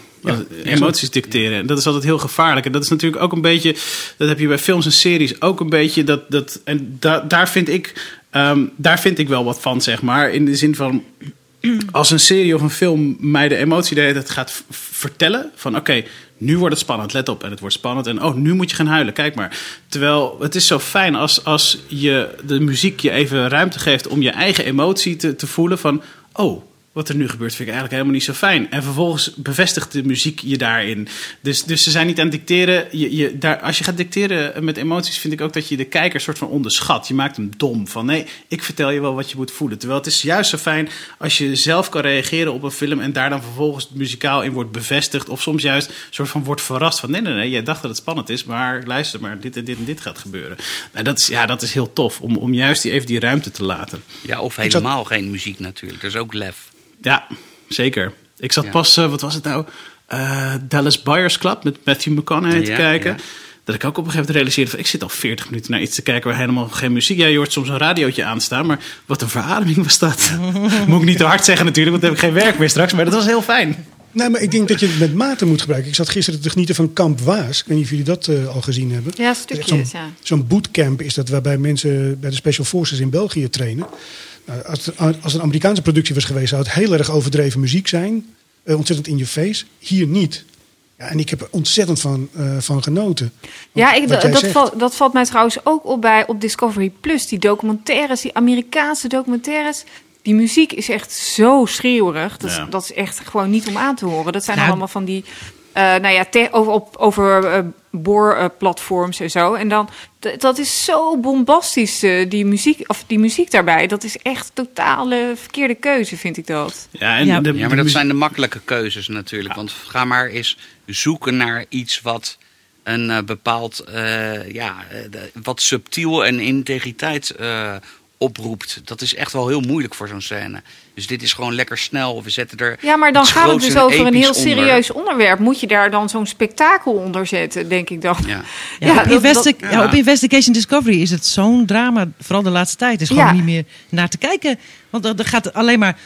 Emoties dicteren. En dat is altijd heel gevaarlijk. En dat is natuurlijk ook een beetje, dat heb je bij films en series ook een beetje. Dat, dat, en da, daar, vind ik, ehm, daar vind ik wel wat van, zeg maar. In de zin van, als een serie of een film mij de emotie de hele tijd gaat vertellen. Van oké, nu wordt het spannend, let op. En het wordt spannend. En oh, nu moet je gaan huilen, kijk maar. Terwijl het is zo fijn als, als je de muziek je even ruimte geeft om je eigen emotie te, te voelen. Van oh, wat er nu gebeurt vind ik eigenlijk helemaal niet zo fijn. En vervolgens bevestigt de muziek je daarin. Dus, dus ze zijn niet aan het dicteren. Je, je, daar, als je gaat dicteren met emoties, vind ik ook dat je de kijker soort van onderschat. Je maakt hem dom. Van nee, ik vertel je wel wat je moet voelen. Terwijl het is juist zo fijn als je zelf kan reageren op een film en daar dan vervolgens muzikaal in wordt bevestigd. Of soms juist soort van wordt verrast van nee, nee, nee, jij dacht dat het spannend is, maar luister maar, dit en dit en dit gaat gebeuren. Nou, dat is, ja, dat is heel tof om, om juist die, even die ruimte te laten. Ja, of helemaal geen muziek natuurlijk. Dat is ook lef. Ja, zeker. Ik zat Ja. pas, eh, wat was het nou? Eh, Dallas Buyers Club met Matthew McConaughey te kijken. ja. Dat ik ook op een gegeven moment realiseerde van... ik zit al 40 minuten naar iets te kijken waar helemaal geen muziek... Ja, je hoort soms een radiootje aanstaan, maar wat een verademing was dat. Moet ik niet te hard zeggen natuurlijk, want dan heb ik geen werk meer straks. Maar dat was heel fijn. Nee, maar ik denk dat je het met mate moet gebruiken. Ik zat gisteren te genieten van Kamp Waas. Ik weet niet of jullie dat eh, al gezien hebben. Ja, stukjes, Zo'n ja. zo'n bootcamp is dat waarbij mensen bij de Special Forces in België trainen. Nou, als, het, als een Amerikaanse productie was geweest, zou het heel erg overdreven muziek zijn. Eh, ontzettend in je face. Hier niet. Ja, en ik heb er ontzettend van, eh, van genoten. Ja, ik, dat, valt, dat valt mij trouwens ook op bij op Discovery Plus. Die documentaires, die Amerikaanse documentaires. Die muziek is echt zo schreeuwerig. Dat, Ja. dat is echt gewoon niet om aan te horen. Dat zijn Nou, allemaal van die. Eh, nou ja, te- over, op, over eh, boorplatforms en zo. En dan, dat is zo bombastisch, eh, die, muziek, of die muziek daarbij. Dat is echt totale verkeerde keuze, vind ik dat. Ja, en Ja. de, Ja, de maar dat zijn de makkelijke keuzes natuurlijk. Want ga maar eens zoeken naar iets wat een eh, bepaald, eh, ja, wat subtiel en integriteit eh, oproept. Dat is echt wel heel moeilijk voor zo'n scène. Dus dit is gewoon lekker snel. We zetten er. Ja, maar dan gaat het dus over een heel onder. serieus onderwerp. Moet je daar dan zo'n spektakel onder zetten, denk ik dan. Ja. Ja, Ja, op, dat- Investi- dat- ja, op Investigation Discovery is het zo'n drama. Vooral de laatste tijd. is gewoon Ja. niet meer naar te kijken. Want er gaat alleen maar...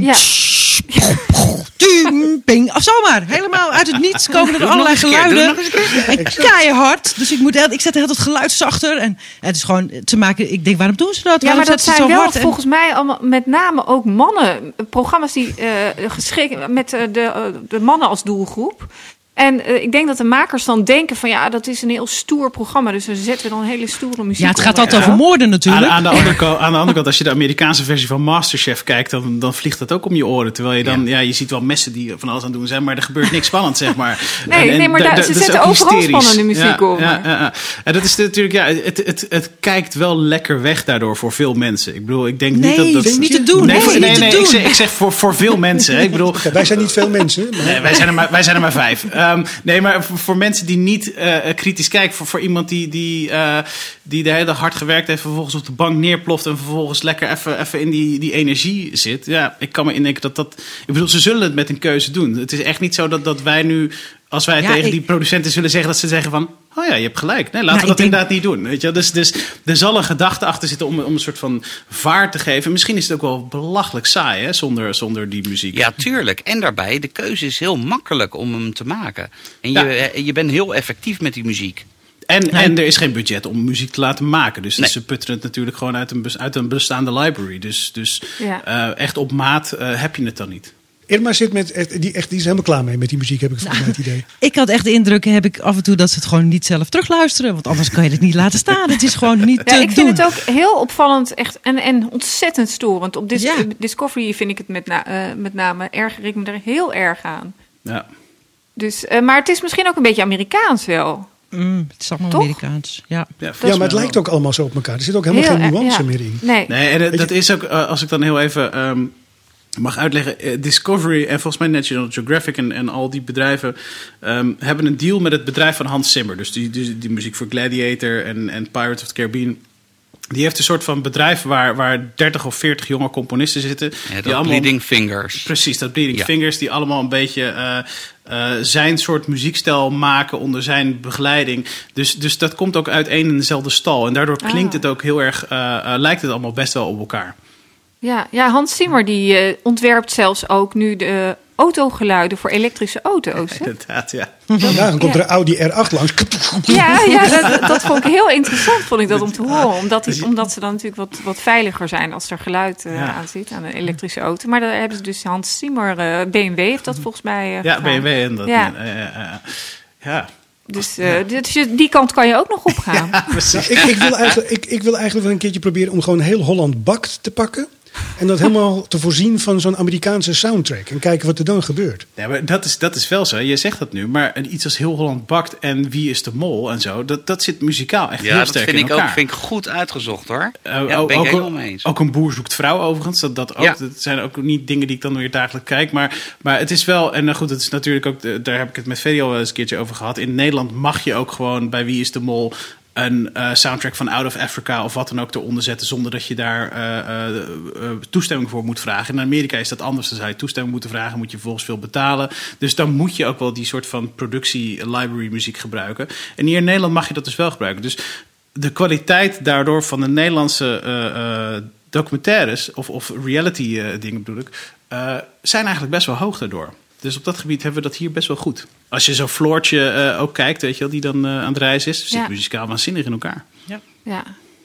Ja. Ding, ping. Of zomaar. Helemaal uit het niets komen er allerlei geluiden. En keihard. Dus ik, moet, ik zet heel het geluid zachter. En het is gewoon te maken... Ik denk, waarom doen ze dat? Ja, Waarom maar dat zetten ze zijn zo wel volgens mij allemaal met name ook mannen. Programma's die eh geschikt met eh, de, eh, de mannen als doelgroep. En eh, ik denk dat de makers dan denken van ja, dat is een heel stoer programma. Dus we zetten dan hele stoere muziek ja, het gaat altijd over moorden natuurlijk. aan, de andere kant, aan de andere kant, als je de Amerikaanse versie van Masterchef kijkt, dan, dan vliegt dat ook om je oren. Terwijl je dan, ja. je ziet wel messen die van alles aan het doen zijn, maar er gebeurt niks spannends, zeg maar. Nee, nee, maar da- daar- da- ze zetten ook overal hysterisch. spannende muziek ja, op, Ja, ja, ja. En dat is natuurlijk, ja, het, het, het kijkt wel lekker weg daardoor voor veel mensen. Ik bedoel, ik denk Nee, niet dat dat... dat is niet te doen. Nee, Nee, nee, ik zeg, ik zeg voor, voor veel mensen. Hè. Ik bedoel, Ja, wij zijn niet veel mensen. Maar Nee, wij zijn er maar, wij zijn er maar vijf. Ehm, nee, maar voor, voor mensen die niet eh, kritisch kijken, voor, voor iemand die, die, eh, die de hele dag hard gewerkt heeft, vervolgens op de bank neerploft en vervolgens lekker even, even in die, die energie zit. Ja, ik kan me indenken dat dat. Ik bedoel, ze zullen het met een keuze doen. Het is echt niet zo dat, dat wij nu, als wij Ja, tegen ik- die producenten zullen zeggen, dat ze zeggen van. Oh ja, je hebt gelijk. Nee, laten Nou, we ik dat denk- inderdaad niet doen. Weet je? Dus, dus er zal een gedachte achter zitten om, om een soort van vaart te geven. Misschien is het ook wel belachelijk saai hè, zonder, zonder die muziek. Ja, tuurlijk. En daarbij, de keuze is heel makkelijk om hem te maken. En je, eh, je bent heel effectief met die muziek. En, en er is geen budget om muziek te laten maken. Dus Nee. ze putten het natuurlijk gewoon uit een, uit een bestaande library. Dus, dus Ja. eh, echt op maat eh, heb je het dan niet. Irma zit met, echt- die, echt, die is helemaal klaar mee met die muziek, heb ik volgens mij het idee. Ik had echt de indruk, heb ik af en toe, dat ze het gewoon niet zelf terugluisteren. Want anders kan je het niet laten staan. Het is gewoon niet te Ja, ik doen. vind het ook heel opvallend echt, en, en ontzettend storend. Op Dis- Ja. Discovery vind ik het met, na, eh, met name erger ik me er heel erg aan. Ja. Dus, eh, maar het is misschien ook een beetje Amerikaans wel. Mm, het is allemaal Toch? Amerikaans. Ja. Ja, Ja, maar het lijkt ook allemaal zo op elkaar. Er zit ook helemaal Heel geen nuance ja. meer in. Nee. Nee, en dat- dat is ook, eh, als ik dan heel even ehm, mag uitleggen. eh, Discovery en volgens mij National Geographic en, en al die bedrijven ehm, hebben een deal met het bedrijf van Hans Zimmer. Dus die, die, die muziek voor Gladiator en, en Pirates of the Caribbean. Die heeft een soort van bedrijf waar, waar 30 of 40 jonge componisten zitten. Ja, die dat Bleeding Fingers. Precies, dat Bleeding Ja. Fingers, die allemaal een beetje eh, eh, zijn soort muziekstijl maken onder zijn begeleiding. Dus, dus dat komt ook uit één en dezelfde stal. En daardoor klinkt Ah. het ook heel erg, lijkt het allemaal best wel op elkaar. Ja, ja, Hans Zimmer die eh, ontwerpt zelfs ook nu de autogeluiden voor elektrische auto's. hè? Inderdaad, ja. Ja, dan komt er een Audi R8 langs. Ja, ja dat, dat vond ik heel interessant, vond ik dat om te horen. Omdat, die, omdat ze dan natuurlijk wat, wat veiliger zijn als er geluid eh, Ja. aan zit, aan een elektrische auto. Maar daar hebben ze dus Hans Zimmer, eh, BMW heeft dat volgens mij eh, Ja. BMW en dat. Ja. Ja, ja, ja. ja. Dus eh, dit- je- die kant kan je ook nog opgaan. Nou, ik, ik, wil eigenlijk, ik, ik wil eigenlijk wel een keertje proberen om gewoon heel Holland bakt te pakken. En dat helemaal te voorzien van zo'n Amerikaanse soundtrack. En kijken wat er dan gebeurt. Ja, maar dat is, dat is wel zo. Je zegt dat nu. Maar een- iets als Heel Holland Bakt en Wie is de Mol en zo... dat, dat zit muzikaal echt Ja, heel dat sterk vind in ik elkaar. ook vind ik goed uitgezocht hoor. Eh, ja, ook, ben ik helemaal mee eens. ook een boer zoekt vrouw overigens. Dat, dat, ook, Ja. dat zijn ook niet dingen die ik dan weer dagelijks kijk. Maar, maar het is wel... En nou goed, het is natuurlijk ook... Daar heb ik het met Freddy al wel eens een keertje over gehad. In Nederland mag je ook gewoon bij Wie is de Mol... een eh, soundtrack van Out of Africa of wat dan ook eronder zetten... zonder dat je daar eh, eh, toestemming voor moet vragen. In Amerika is dat anders. Dan zou je toestemming moeten vragen, moet je vervolgens veel betalen. Dus dan moet je ook wel die soort van productie-library muziek gebruiken. En hier in Nederland mag je dat dus wel gebruiken. Dus de kwaliteit daardoor van de Nederlandse documentaires... of, of reality eh, dingen bedoel ik... zijn eigenlijk best wel hoog daardoor. Dus op dat gebied hebben we dat hier best wel goed. Als je zo'n Floortje eh, ook kijkt, weet je wel, die dan eh, aan het reizen is... zit Ja. muzikaal waanzinnig in elkaar. Ja.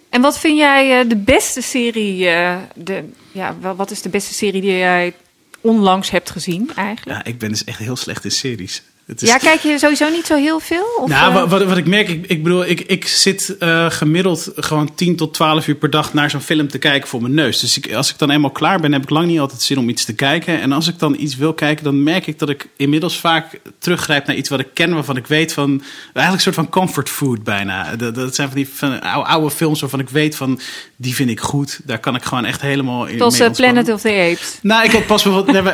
En wat vind jij eh, de beste serie? eh, de, ja, wel, wat is de beste serie die jij onlangs hebt gezien eigenlijk? Ja, ik ben dus echt heel slecht in series. Het is- Ja, kijk je sowieso niet zo heel veel? Of, nou, eh, wa- wat, wat ik merk, ik, ik bedoel, ik, ik zit eh, gemiddeld gewoon 10 tot 12 uur per dag naar zo'n film te kijken voor mijn neus. Dus ik, als ik dan eenmaal klaar ben, heb ik lang niet altijd zin om iets te kijken. En als ik dan iets wil kijken, dan merk ik dat ik inmiddels vaak teruggrijp naar iets wat ik ken, waarvan ik weet van, eigenlijk een soort van comfort food bijna. Dat, dat zijn van die van oude, films waarvan ik weet van, die vind ik goed. Daar kan ik gewoon echt helemaal in Zoals mee eh, Planet of the Apes. Nou, ik heb pas bijvoorbeeld. Nee,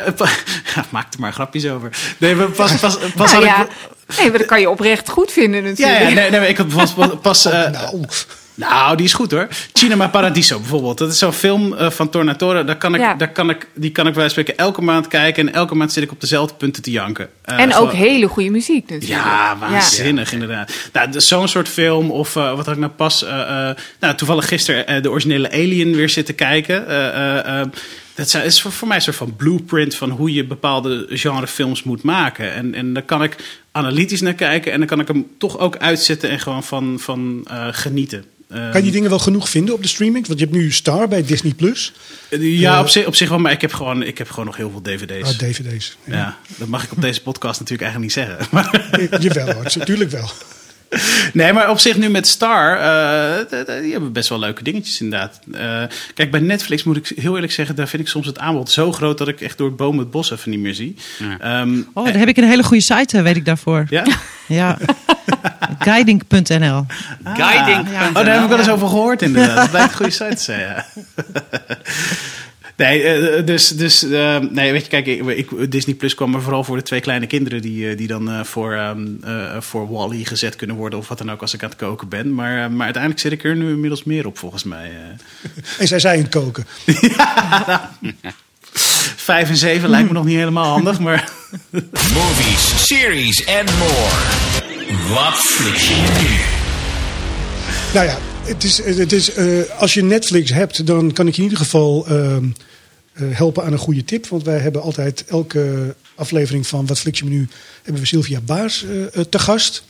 ja, maak er maar grapjes over. Nee, we pas, pas, pas Nou ja, ik. nee, maar dat kan je oprecht goed vinden natuurlijk. ja nee, nee, ik had pas. pas eh, Nou, nou, die is goed hoor. Cinema Paradiso bijvoorbeeld. Dat is zo'n film eh, van Tornatore. Daar kan ik, Ja. daar kan ik, die kan ik bij spreken elke maand kijken. En elke maand zit ik op dezelfde punten te janken. Eh, En ook hele goede muziek natuurlijk. Ja, waanzinnig inderdaad. Nou, zo'n soort film. Of wat had ik nou pas... nou, toevallig gisteren de originele Alien weer zitten kijken. Dat is voor, mij een soort van blueprint van hoe je bepaalde genrefilms moet maken. En, en daar kan ik analytisch naar kijken. En dan kan ik hem toch ook uitzetten en gewoon van, van eh, genieten. Kan je die dingen wel genoeg vinden op de streaming? Want je hebt nu Star bij Disney Plus. ja, eh, op zich, op zich wel. Maar ik heb gewoon, ik heb gewoon nog heel veel dvd's. Oh, DVD's. Ja. ja, dat mag ik op deze podcast natuurlijk eigenlijk niet zeggen. Maar, Jawel hoor, natuurlijk wel. Nee, maar op zich nu met Star, eh, die hebben best wel leuke dingetjes inderdaad. Eh, kijk, bij Netflix moet ik heel eerlijk zeggen, daar vind ik soms het aanbod zo groot dat ik echt door het boom het bos even niet meer zie. Ehm, Oh, daar heb ik een hele goede site, eh, weet ik daarvoor. ja? Ja. Guiding.nl. Guiding. Oh, daar heb ik wel eens over gehoord inderdaad. Dat blijkt een goede site te zijn, ja. Nee, eh, dus, dus eh, nee, weet je, kijk, ik, ik- Disney Plus kwam er vooral voor de twee kleine kinderen die, eh, die dan eh, voor, ehm eh, voor Wally gezet kunnen worden of wat dan ook als ik aan het koken ben. Maar, eh, maar uiteindelijk zit ik er nu inmiddels meer op volgens mij. eh. En zij zijn het koken. Vijf en zeven lijkt me nog niet helemaal handig, maar Movies, series and more. Wat flik je nu? Nou ja, het is, het is, eh, als je Netflix hebt, dan kan ik je in ieder geval ehm, eh, helpen aan een goede tip. Want wij hebben altijd elke aflevering van Wat Flix je me nu... hebben we Sylvia Baars eh, te gast.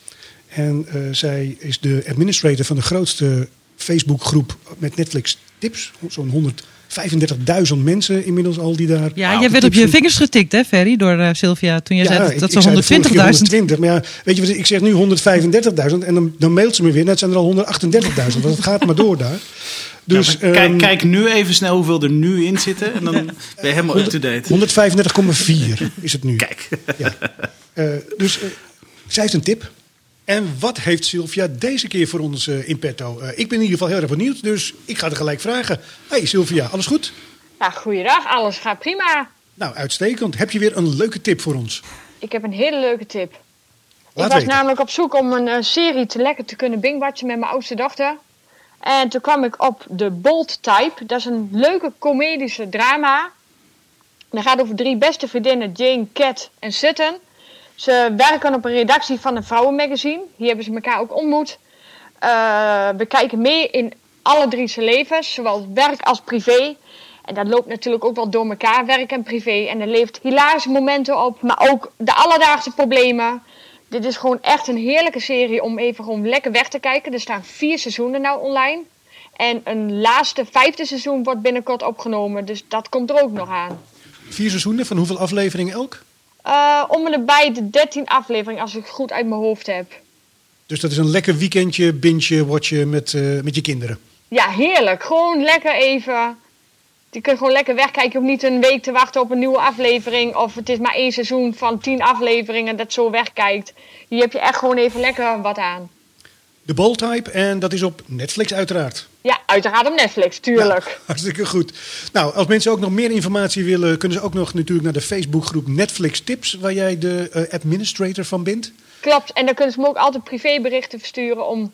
En zij is de administrator van de grootste Facebookgroep met Netflix tips. Zo'n 135.000 mensen inmiddels al die daar... Ja, jij werd op je vingers getikt, hè, Ferry, door eh, Sylvia. Toen je zei dat, ze keer 120.000... 120, maar ja, weet je wat, ik zeg nu 135.000 en dan, dan mailt ze me weer. Net zijn er al 138.000, want het gaat maar door daar. Dus Ja, maar kijk, ehm, kijk nu even snel hoeveel er nu in zitten en dan ben je helemaal up-to-date. 135,4 is het nu. Kijk. Ja. Eh, dus eh, zij heeft een tip. En wat heeft Sylvia deze keer voor ons eh, in petto? Eh, ik ben in ieder geval heel erg benieuwd, dus ik ga er gelijk vragen. Hey Sylvia, alles goed? Ja, goeiedag, alles gaat prima. Nou, uitstekend. Heb je weer een leuke tip voor ons? Ik heb een hele leuke tip. Laat ik was weten. namelijk op zoek om een eh, serie te lekker te kunnen bingwatchen met mijn oudste dochter. En toen kwam ik op The Bold Type. Dat is een leuke comedische drama. Dat gaat over drie beste vriendinnen, Jane, Kat en Sutton. Ze werken op een redactie van een vrouwenmagazine. Hier hebben ze elkaar ook ontmoet. Eh, we kijken mee in alle drie levens, zowel werk als privé. En dat loopt natuurlijk ook wel door elkaar, werk en privé. En er levert hilarische momenten op, maar ook de alledaagse problemen. Dit is gewoon echt een heerlijke serie om even gewoon lekker weg te kijken. Er staan vier seizoenen nou online. En een laatste, vijfde seizoen wordt binnenkort opgenomen. Dus dat komt er ook nog aan. Vier seizoenen van hoeveel afleveringen elk? Eh, om en erbij de 13 afleveringen, als ik het goed uit mijn hoofd heb. Dus dat is een lekker weekendje, binge, watchen met, eh, met je kinderen. Ja, heerlijk. Gewoon lekker even. Je kunt gewoon lekker wegkijken. Je hoeft niet een week te wachten op een nieuwe aflevering. Of het is maar één seizoen van 10 afleveringen dat zo wegkijkt. Hier heb je echt gewoon even lekker wat aan. De Balltype en dat is op Netflix uiteraard. Ja, uiteraard op Netflix, tuurlijk. Hartstikke goed. Nou, als mensen ook nog meer informatie willen, kunnen ze ook nog natuurlijk naar de Facebookgroep Netflix Tips, waar jij de eh, administrator van bent. Klopt. En dan kunnen ze me ook altijd privéberichten versturen om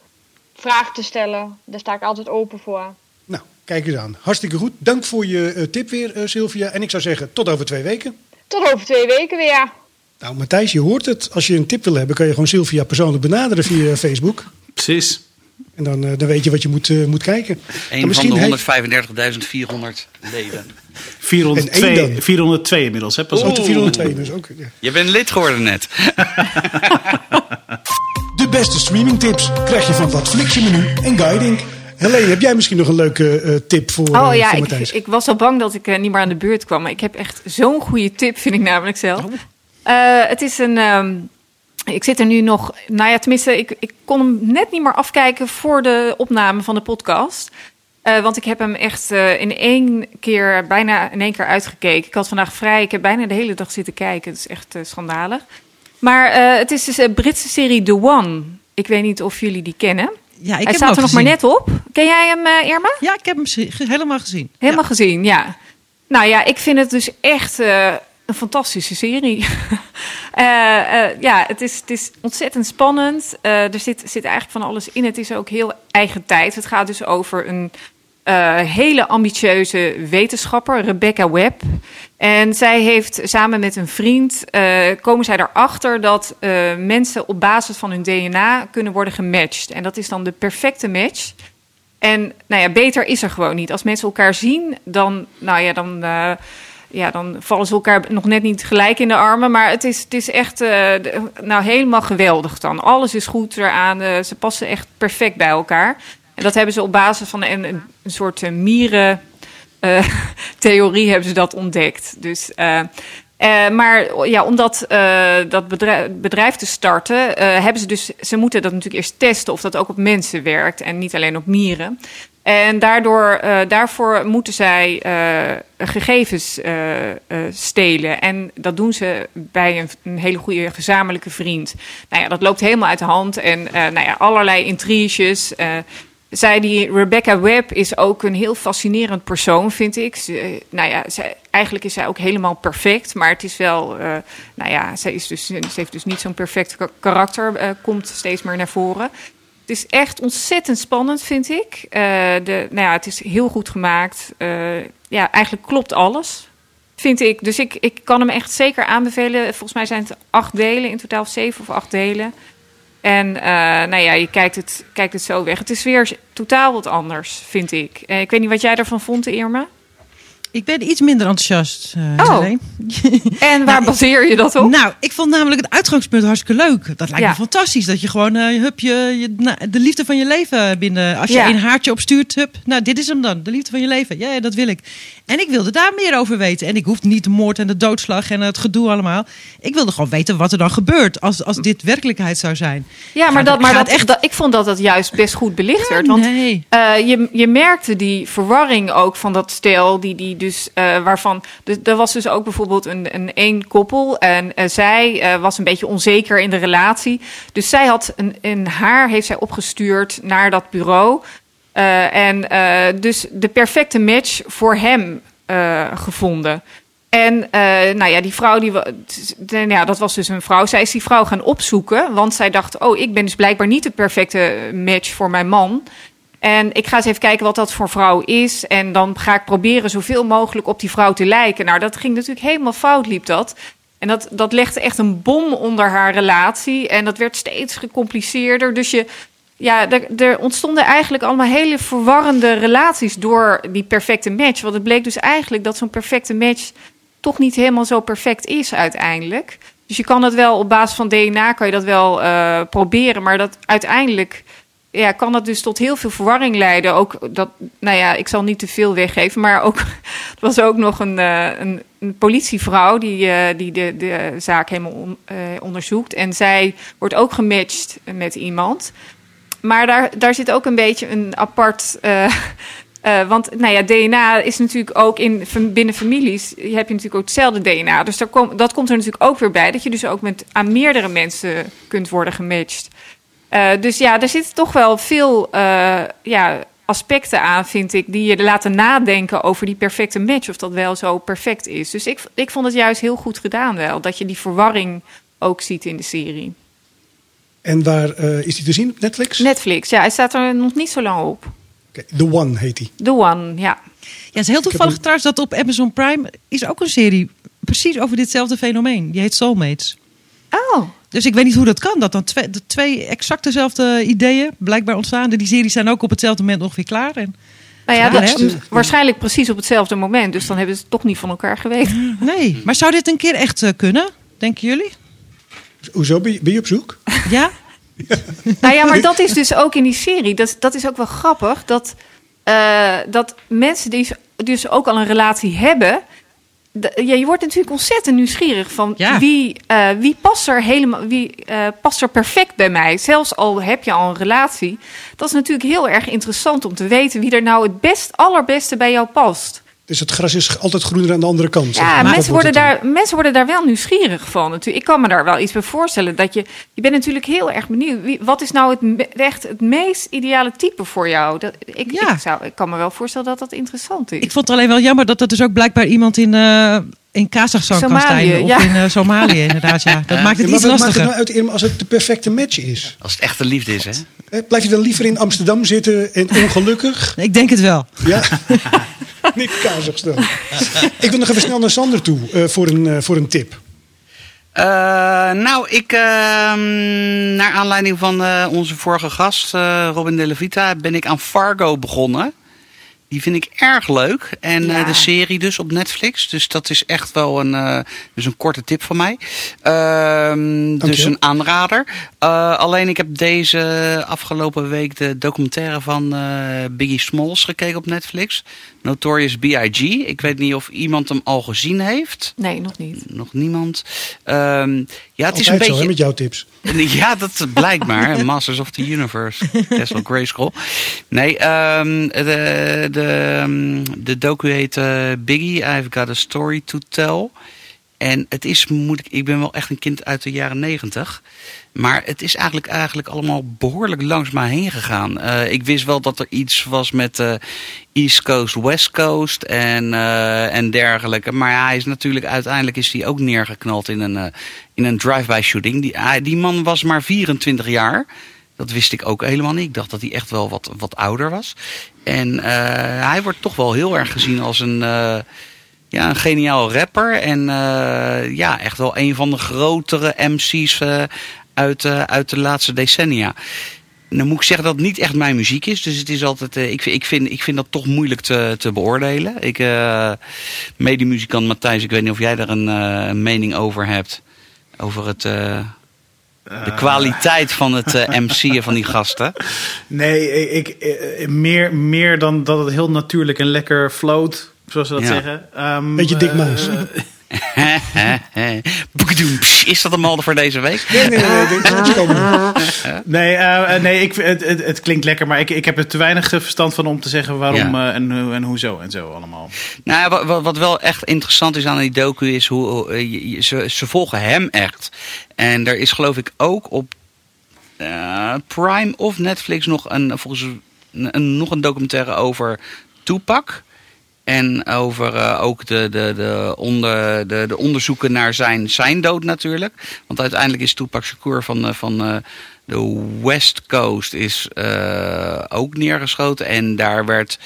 vragen te stellen. Daar sta ik altijd open voor. Nou, kijk eens aan. Hartstikke goed. Dank voor je eh, tip weer, eh, Sylvia. En ik zou zeggen, tot over twee weken. Tot over twee weken weer. Nou, Matthijs, je hoort het. Als je een tip wil hebben, kan je gewoon Sylvia persoonlijk benaderen via Facebook. Precies. En dan, eh, dan weet je wat je moet, eh, moet kijken. En Een van misschien de heeft- 135.400 leden. 402, En één dan. 402 inmiddels. Hè? Pas Oh, op. de 402 dus ook. ja. Je bent lid geworden net. De beste streamingtips krijg je van Wat Flix je menu en guiding. Helene, heb jij misschien nog een leuke eh, tip voor, Oh ja, voor ik, Matthijs? ik was al bang dat ik niet meer aan de beurt kwam. Maar ik heb echt zo'n goede tip, vind ik namelijk zelf. Eh, het is een. ehm, ik zit er nu nog. Nou ja, tenminste, ik, ik kon hem net niet meer afkijken voor de opname van de podcast. Eh, want ik heb hem echt eh, in één keer, bijna in één keer uitgekeken. Ik had vandaag vrij. Ik heb bijna de hele dag zitten kijken. Het is echt eh, schandalig. Maar het is dus een Britse serie The One. Ik weet niet of jullie die kennen. Ja, ik Hij heb staat hem er nog maar net op. Ken jij hem, Irma? Ja, ik heb hem helemaal gezien. Helemaal gezien, ja. Nou ja, ik vind het dus echt een fantastische serie. Eh, eh, ja, het is, het is ontzettend spannend. Eh, er zit, zit eigenlijk van alles in. Het is ook heel eigen tijd. Het gaat dus over een hele ambitieuze wetenschapper, Rebecca Webb. En zij heeft samen met een vriend, komen zij erachter dat mensen op basis van hun DNA kunnen worden gematcht. En dat is dan de perfecte match. En nou ja, beter is er gewoon niet. Als mensen elkaar zien, dan, nou ja, dan, ja, dan vallen ze elkaar nog net niet gelijk in de armen. Maar het is, het is echt eh, nou, helemaal geweldig dan. Alles is goed eraan. eh, ze passen echt perfect bij elkaar. En dat hebben ze op basis van een, een, soort eh, mieren theorie hebben ze dat ontdekt. Dus, maar ja, om dat, dat bedrijf, te starten, hebben ze dus, ze moeten dat natuurlijk eerst testen of dat ook op mensen werkt en niet alleen op mieren. En daardoor, eh, daarvoor moeten zij eh, gegevens eh, stelen. En dat doen ze bij een, hele goede gezamenlijke vriend. Nou ja, dat loopt helemaal uit de hand. En nou ja, allerlei intriges. zij, die Rebecca Webb, is ook een heel fascinerend persoon, vind ik. Nou ja, eigenlijk is zij ook helemaal perfect. Maar het is wel, nou ja, zij is dus, ze heeft dus niet zo'n perfect ka- karakter, komt steeds meer naar voren. Is echt ontzettend spannend, vind ik. Eh, de, nou ja, het is heel goed gemaakt. Eh, ja, eigenlijk klopt alles, vind ik. Dus ik, ik kan hem echt zeker aanbevelen. Volgens mij zijn het acht delen, in totaal zeven of acht delen. En eh, nou ja, je kijkt het, kijkt het zo weg. Het is weer totaal wat anders, vind ik. Ik weet niet wat jij ervan vond, Irma. Ik ben iets minder enthousiast, eh Oh. En waar baseer je dat op? Nou, ik vond namelijk het uitgangspunt hartstikke leuk. Dat lijkt Ja. me fantastisch. Dat je gewoon eh, hup, je, je, nou, de liefde van je leven binnen. Als je Ja. een haartje opstuurt, hup, nou, dit is hem dan. De liefde van je leven. Ja, ja, dat wil ik. En ik wilde daar meer over weten. En ik hoef niet de moord en de doodslag en het gedoe allemaal. Ik wilde gewoon weten wat er dan gebeurt als, als dit werkelijkheid zou zijn. Ja, maar, Gaat- dat, maar dat, dat, ik vond dat dat juist best goed belicht werd. Want nee. eh, je, je merkte die verwarring ook van dat stel, die, die dus, eh, waarvan. Dus, er was dus ook bijvoorbeeld een, een één koppel. En eh, zij eh, was een beetje onzeker in de relatie. Dus zij had een, een haar heeft zij opgestuurd naar dat bureau. En dus de perfecte match voor hem gevonden. En nou ja, die vrouw, die, ja, dat was dus een vrouw. Zij is die vrouw gaan opzoeken, want zij dacht... oh, ik ben dus blijkbaar niet de perfecte match voor mijn man. En ik ga eens even kijken wat dat voor vrouw is. En dan ga ik proberen zoveel mogelijk op die vrouw te lijken. Nou, dat ging natuurlijk helemaal fout, liep dat. En dat, dat legde echt een bom onder haar relatie. En dat werd steeds gecompliceerder. Dus je, ja, er, er ontstonden eigenlijk allemaal hele verwarrende relaties door die perfecte match. Want het bleek dus eigenlijk dat zo'n perfecte match toch niet helemaal zo perfect is uiteindelijk. Dus je kan dat wel op basis van DNA kan je dat wel eh, proberen, maar dat uiteindelijk ja, kan dat dus tot heel veel verwarring leiden. Ook dat, nou ja, ik zal niet te veel weggeven, maar ook er was ook nog een, eh, een, een politievrouw die, eh, die de, de zaak helemaal eh, onderzoekt. En zij wordt ook gematcht met iemand. Maar daar, daar zit ook een beetje een apart. want nou ja, DNA is natuurlijk ook in, binnen families. heb je natuurlijk ook hetzelfde DNA. Dus daar kom, dat komt er natuurlijk ook weer bij. Dat je dus ook met, aan meerdere mensen kunt worden gematcht. Eh, dus ja, er zitten toch wel veel eh, ja, aspecten aan, vind ik, die je laten nadenken over die perfecte match. Of dat wel zo perfect is. Dus ik, ik vond het juist heel goed gedaan wel. Dat je die verwarring ook ziet in de serie. En waar eh, is die te zien? Op Netflix? Netflix, ja, hij staat er nog niet zo lang op. Oké, The One heet die. The One, ja. Ja, het is heel toevallig trouwens dat op Amazon Prime is ook een serie precies over ditzelfde fenomeen. Die heet Soulmates. Oh, Dus ik weet niet hoe dat kan. Dat dan twee, de twee exact dezelfde ideeën blijkbaar ontstaan. Die series zijn ook op hetzelfde moment ongeveer klaar. En, nou ja, dat, hè? waarschijnlijk precies op hetzelfde moment. Dus dan hebben ze het toch niet van elkaar geweten. nee, maar zou dit een keer echt eh, kunnen? Denken jullie? Hoezo? Ben je, ben je op zoek? Ja? Nou ja, maar dat is dus ook in die serie. Dat, dat is ook wel grappig. Dat, eh, dat mensen die dus ook al een relatie hebben. Ja, je wordt natuurlijk ontzettend nieuwsgierig van Ja. wie, eh, wie, past er helemaal, wie eh, past er perfect bij mij. Zelfs al heb je al een relatie. Dat is natuurlijk heel erg interessant om te weten wie er nou het best, allerbeste bij jou past. Dus het gras is altijd groener aan de andere kant. Ja, maar. Dat mensen worden, dan. daar, mensen worden daar wel nieuwsgierig van. Natuurlijk. Ik kan me daar wel iets bij voorstellen. Dat je, je bent natuurlijk heel erg benieuwd. Wie, wat is nou het, echt het meest ideale type voor jou? Dat, ik, Ja. ik, zou, ik kan me wel voorstellen dat dat interessant is. Ik vond het alleen wel jammer dat er dus ook blijkbaar iemand in, eh in Kazachstan kan Somalië, staan. Of ja. in eh, Somalië inderdaad, ja. Dat maakt het iets wat maakt het lastiger. nou uit als het de perfecte match is? Als het echte liefde is, hè? Hè, Blijf je dan liever in Amsterdam zitten en ongelukkig? Ik denk het wel. Ja, niet Kazachstan. Ik wil nog even snel naar Sander toe eh, voor, een, eh, voor een tip. Eh, nou, ik, ehm, naar aanleiding van eh, onze vorige gast, eh, Robin de Levita, ben ik aan Fargo begonnen. Die vind ik erg leuk. En eh, de serie dus op Netflix. Dus dat is echt wel een, eh, dus een korte tip van mij. Ehm, dus een aanrader. Eh, alleen ik heb deze afgelopen week de documentaire van eh, Biggie Smalls gekeken op Netflix. Notorious B.I.G. Ik weet niet of iemand hem al gezien heeft. Nee, nog niet. Nog niemand. Ja, het is een Altijd zo, hè, beetje. met jouw tips. Ja, dat blijkt maar. Masters of the Universe. Castle Grayskull. Nee, ehm, de, de, ehm, de docu heet eh, Biggie, I've Got a Story to Tell. En het is, moet ik, ik ben wel echt een kind uit de jaren negentig. Maar het is eigenlijk, eigenlijk allemaal behoorlijk langs mij heen gegaan. Eh, ik wist wel dat er iets was met eh, East Coast, West Coast en, eh, en dergelijke. Maar ja, hij is natuurlijk uiteindelijk is hij ook neergeknald in een, in een drive-by shooting. Die, die man was maar 24 jaar. Dat wist ik ook helemaal niet. Ik dacht dat hij echt wel wat, wat ouder was. En hij wordt toch wel heel erg gezien als een, ja, een geniaal rapper. En eh, ja, echt wel een van de grotere MC's eh, uit, eh, uit de laatste decennia. En dan moet ik zeggen dat het niet echt mijn muziek is. Dus het is altijd, ik, vind- ik, vind, ik vind dat toch moeilijk te, te beoordelen. Ik, medemuzikant Matthijs, ik weet niet of jij daar een een mening over hebt. Over het, de kwaliteit van het MC'en van die gasten. Nee, ik, meer, meer dan dat het heel natuurlijk en lekker float, zoals ze dat Ja. zeggen. Ehm, Beetje dik muis. Hè, hè, hè. Boekedoem, pss, Is dat een malde voor deze week? Nee, nee, nee. eh, eh, nee ik, het, het, het klinkt lekker, maar ik, ik heb er te weinig eh, verstand van om te zeggen waarom Ja. eh, en, hoe- en hoezo en zo allemaal. Nou, ja, wat- wat, wel echt interessant is aan die docu is hoe hoe, eh, je- je- ze, ze volgen hem echt. En er is geloof ik ook op eh, Prime of Netflix nog een, volgens een, een- nog een documentaire over Tupac. En over eh, ook de, de, de, onder, de, de onderzoeken naar zijn, zijn dood natuurlijk. Want uiteindelijk is Tupac Shakur van, eh, van eh, de West Coast is, ook neergeschoten. En daar werd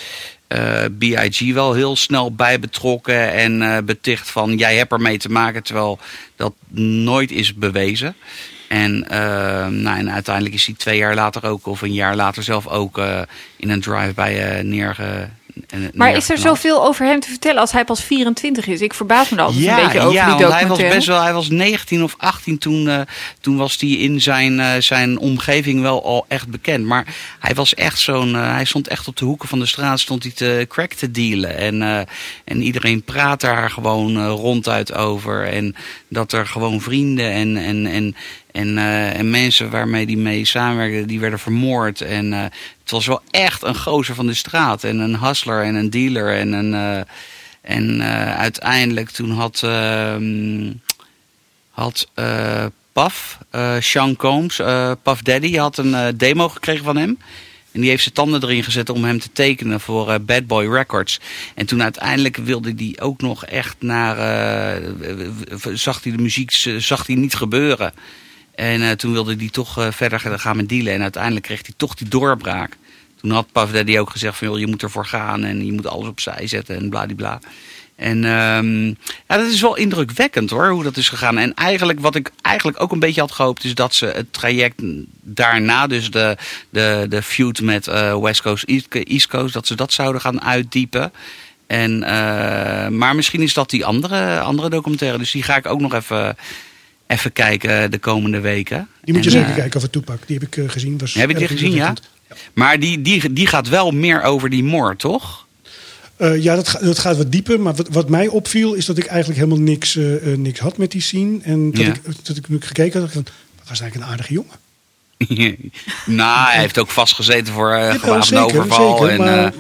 B.I.G. wel heel snel bij betrokken en beticht van jij hebt ermee te maken. Terwijl dat nooit is bewezen. En, eh, nou, en uiteindelijk is hij twee jaar later ook, of een jaar later zelf ook, in een drive-by neerge. En- Maar is er neergeknald. zoveel over hem te vertellen als hij pas 24 is? Ik verbaas me er altijd een beetje over ja, die want hij was documentaire. best wel, hij was 19 of 18 toen, eh, toen was hij in zijn, eh, zijn omgeving wel al echt bekend. Maar hij was echt zo'n, eh, hij stond echt op de hoeken van de straat, stond hij te crack te dealen. En, eh, en iedereen praat daar gewoon eh, ronduit over. En dat er gewoon vrienden en, en, en, en, eh, en mensen waarmee hij mee samenwerkte, die werden vermoord. En eh, het was wel echt een gozer van de straat. En een hustler en een dealer en een... eh, en uiteindelijk toen had, ehm had Paf, Sean Combs, Puff Daddy, had een demo gekregen van hem. En die heeft zijn tanden erin gezet om hem te tekenen voor Bad Boy Records. En toen uiteindelijk wilde hij ook nog echt naar... zag hij de muziek zag hij niet gebeuren. En eh, toen wilde hij toch eh, verder gaan met dealen. En uiteindelijk kreeg hij toch die doorbraak. Toen had Puff Daddy ook gezegd van... Joh, je moet ervoor gaan en je moet alles opzij zetten en bladibla. En ehm, ja, dat is wel indrukwekkend hoor, hoe dat is gegaan. En eigenlijk wat ik eigenlijk ook een beetje had gehoopt... is dat ze het traject daarna, dus de, de, de feud met eh, West Coast, East, Coast... dat ze dat zouden gaan uitdiepen. En, maar misschien is dat die andere, andere documentaire. Dus die ga ik ook nog even, even kijken de komende weken. Die moet je En, zeker eh, kijken over Toepak. Die heb ik eh, gezien. Was Heb je die gezien, ja? Maar die, die, die gaat wel meer over die moord, toch? Eh, ja, dat, dat gaat wat dieper. Maar wat, wat mij opviel is dat ik eigenlijk helemaal niks, niks had met die scene. En dat, Ja. ik, dat ik nu gekeken had, dacht ik van, dat was eigenlijk een aardige jongen. nou, hij heeft ook vastgezeten voor uh, gewapende overval. zeker, en, maar,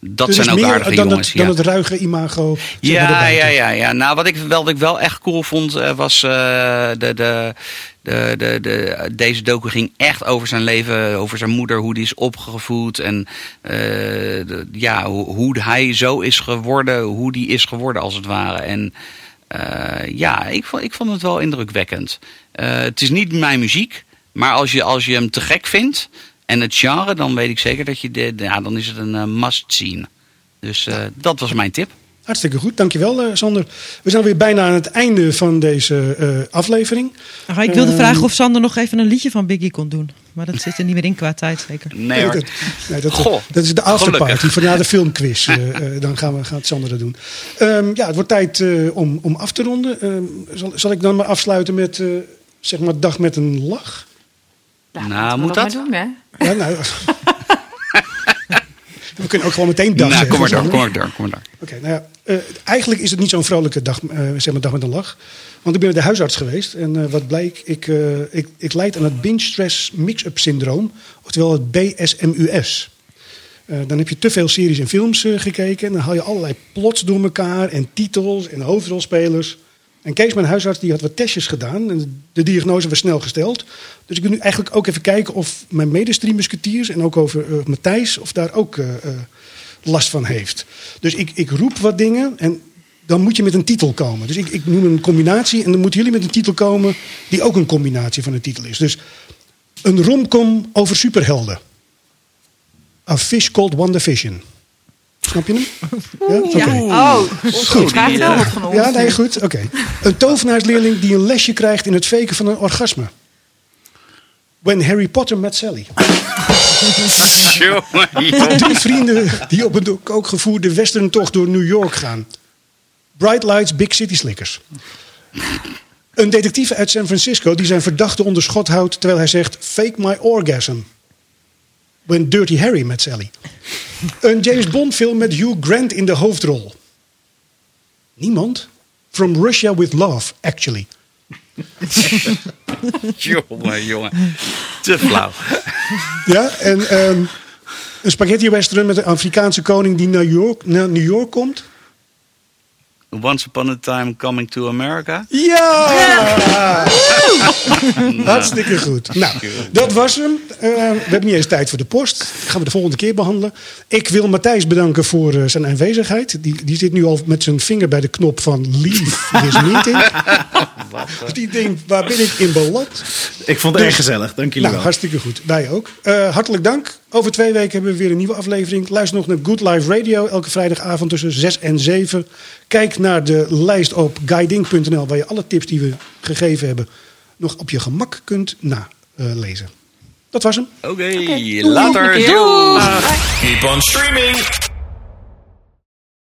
dat er zijn ook aardige dan jongens. Het, ja. dan het ruige imago. maar, Ja, ja, ja, ja. Nou, wat ik, wel, wat ik wel echt cool vond, eh, was eh, de, de, de, de, de, deze docu ging echt over zijn leven, over zijn moeder, hoe die is opgevoed en eh, de- ja, hoe, hoe hij zo is geworden, hoe die is geworden als het ware. En eh, ja, ik vond, ik vond het wel indrukwekkend. Eh, het is niet mijn muziek, maar als je, als je hem te gek vindt en het genre, dan weet ik zeker dat je, de, ja, dan is het een eh, must zien. Dus eh, dat was mijn tip. Hartstikke goed, dankjewel eh, Sander. We zijn weer bijna aan het einde van deze eh, aflevering. Ah, ik wilde Ehm, vragen of Sander nog even een liedje van Biggie kon doen. Maar dat zit er niet meer in qua tijd, zeker. Nee hoor. dat, nee, dat, Goh, dat is de afterparty van na de filmquiz. Dan gaan we gaat Sander dat doen. Ehm, ja, het wordt tijd eh, om, om af te ronden. Ehm, zal, zal ik dan maar afsluiten met eh, zeg maar dag met een lach? Nou, Nou, moet dat? doen, hè? Ja, nou, we kunnen ook gewoon meteen dag Nou, zeggen. kom maar door, Sander. kom maar door, kom maar door. Oké, nou ja, eh, eigenlijk is het niet zo'n vrolijke dag, eh, zeg maar dag met een lach. Want ik ben bij de huisarts geweest en eh, wat bleek, ik, eh, ik, ik leid aan het binge stress mix-up syndroom, oftewel het BSMUS. Eh, dan heb je te veel series en films eh, gekeken en dan haal je allerlei plots door elkaar en titels en hoofdrolspelers. En Kees, mijn huisarts, die had wat testjes gedaan en de diagnose was snel gesteld. Dus ik wil nu eigenlijk ook even kijken of mijn medestreammusketeers en ook over eh, Matthijs, of daar ook eh, eh, last van heeft. Dus ik, ik roep wat dingen en dan moet je met een titel komen. Dus ik, ik noem een combinatie en dan moeten jullie met een titel komen die ook een combinatie van een titel is. Dus een romcom over superhelden. A Fish Called WandaVision. Snap je hem? Ja? Oké. Oh, goed. wat van ons. Ja, nee, goed. Oké. Een tovenaarsleerling die een lesje krijgt in het faken van een orgasme. When Harry Potter met Sally. Drie vrienden die op een door kook gevoerde westerntocht door New York gaan. Bright Lights, Big City Slickers. Een detectief uit San Francisco die zijn verdachte onder schot houdt terwijl hij zegt: Fake my orgasm. When Dirty Harry met Sally. Een James Bond film met Hugh Grant in de hoofdrol. Niemand? From Russia with Love, actually. jongen, jongen. Te flauw. Ja, en ehm, een spaghetti western met een Afrikaanse koning die naar New York, naar New York komt. Once upon a time coming to America. Ja! Hartstikke goed. Nou, dat was hem. Eh, we hebben niet eens tijd voor de post. Dat gaan we de volgende keer behandelen. Ik wil Matthijs bedanken voor eh, zijn aanwezigheid. Die, die zit nu al met zijn vinger bij de knop van leave this meeting. Die denkt, waar ben ik in beland? Ik vond het erg gezellig. Dank jullie Nou, wel. hartstikke goed. Wij ook. Eh, hartelijk dank. Over twee weken hebben we weer een nieuwe aflevering. Luister nog naar Good Life Radio. Elke vrijdagavond tussen 6 en 7. Kijk naar de lijst op guiding.nl. Waar je alle tips die we gegeven hebben nog op je gemak kunt nalezen. dat was hem. Oké, later. Doei. Keep on streaming.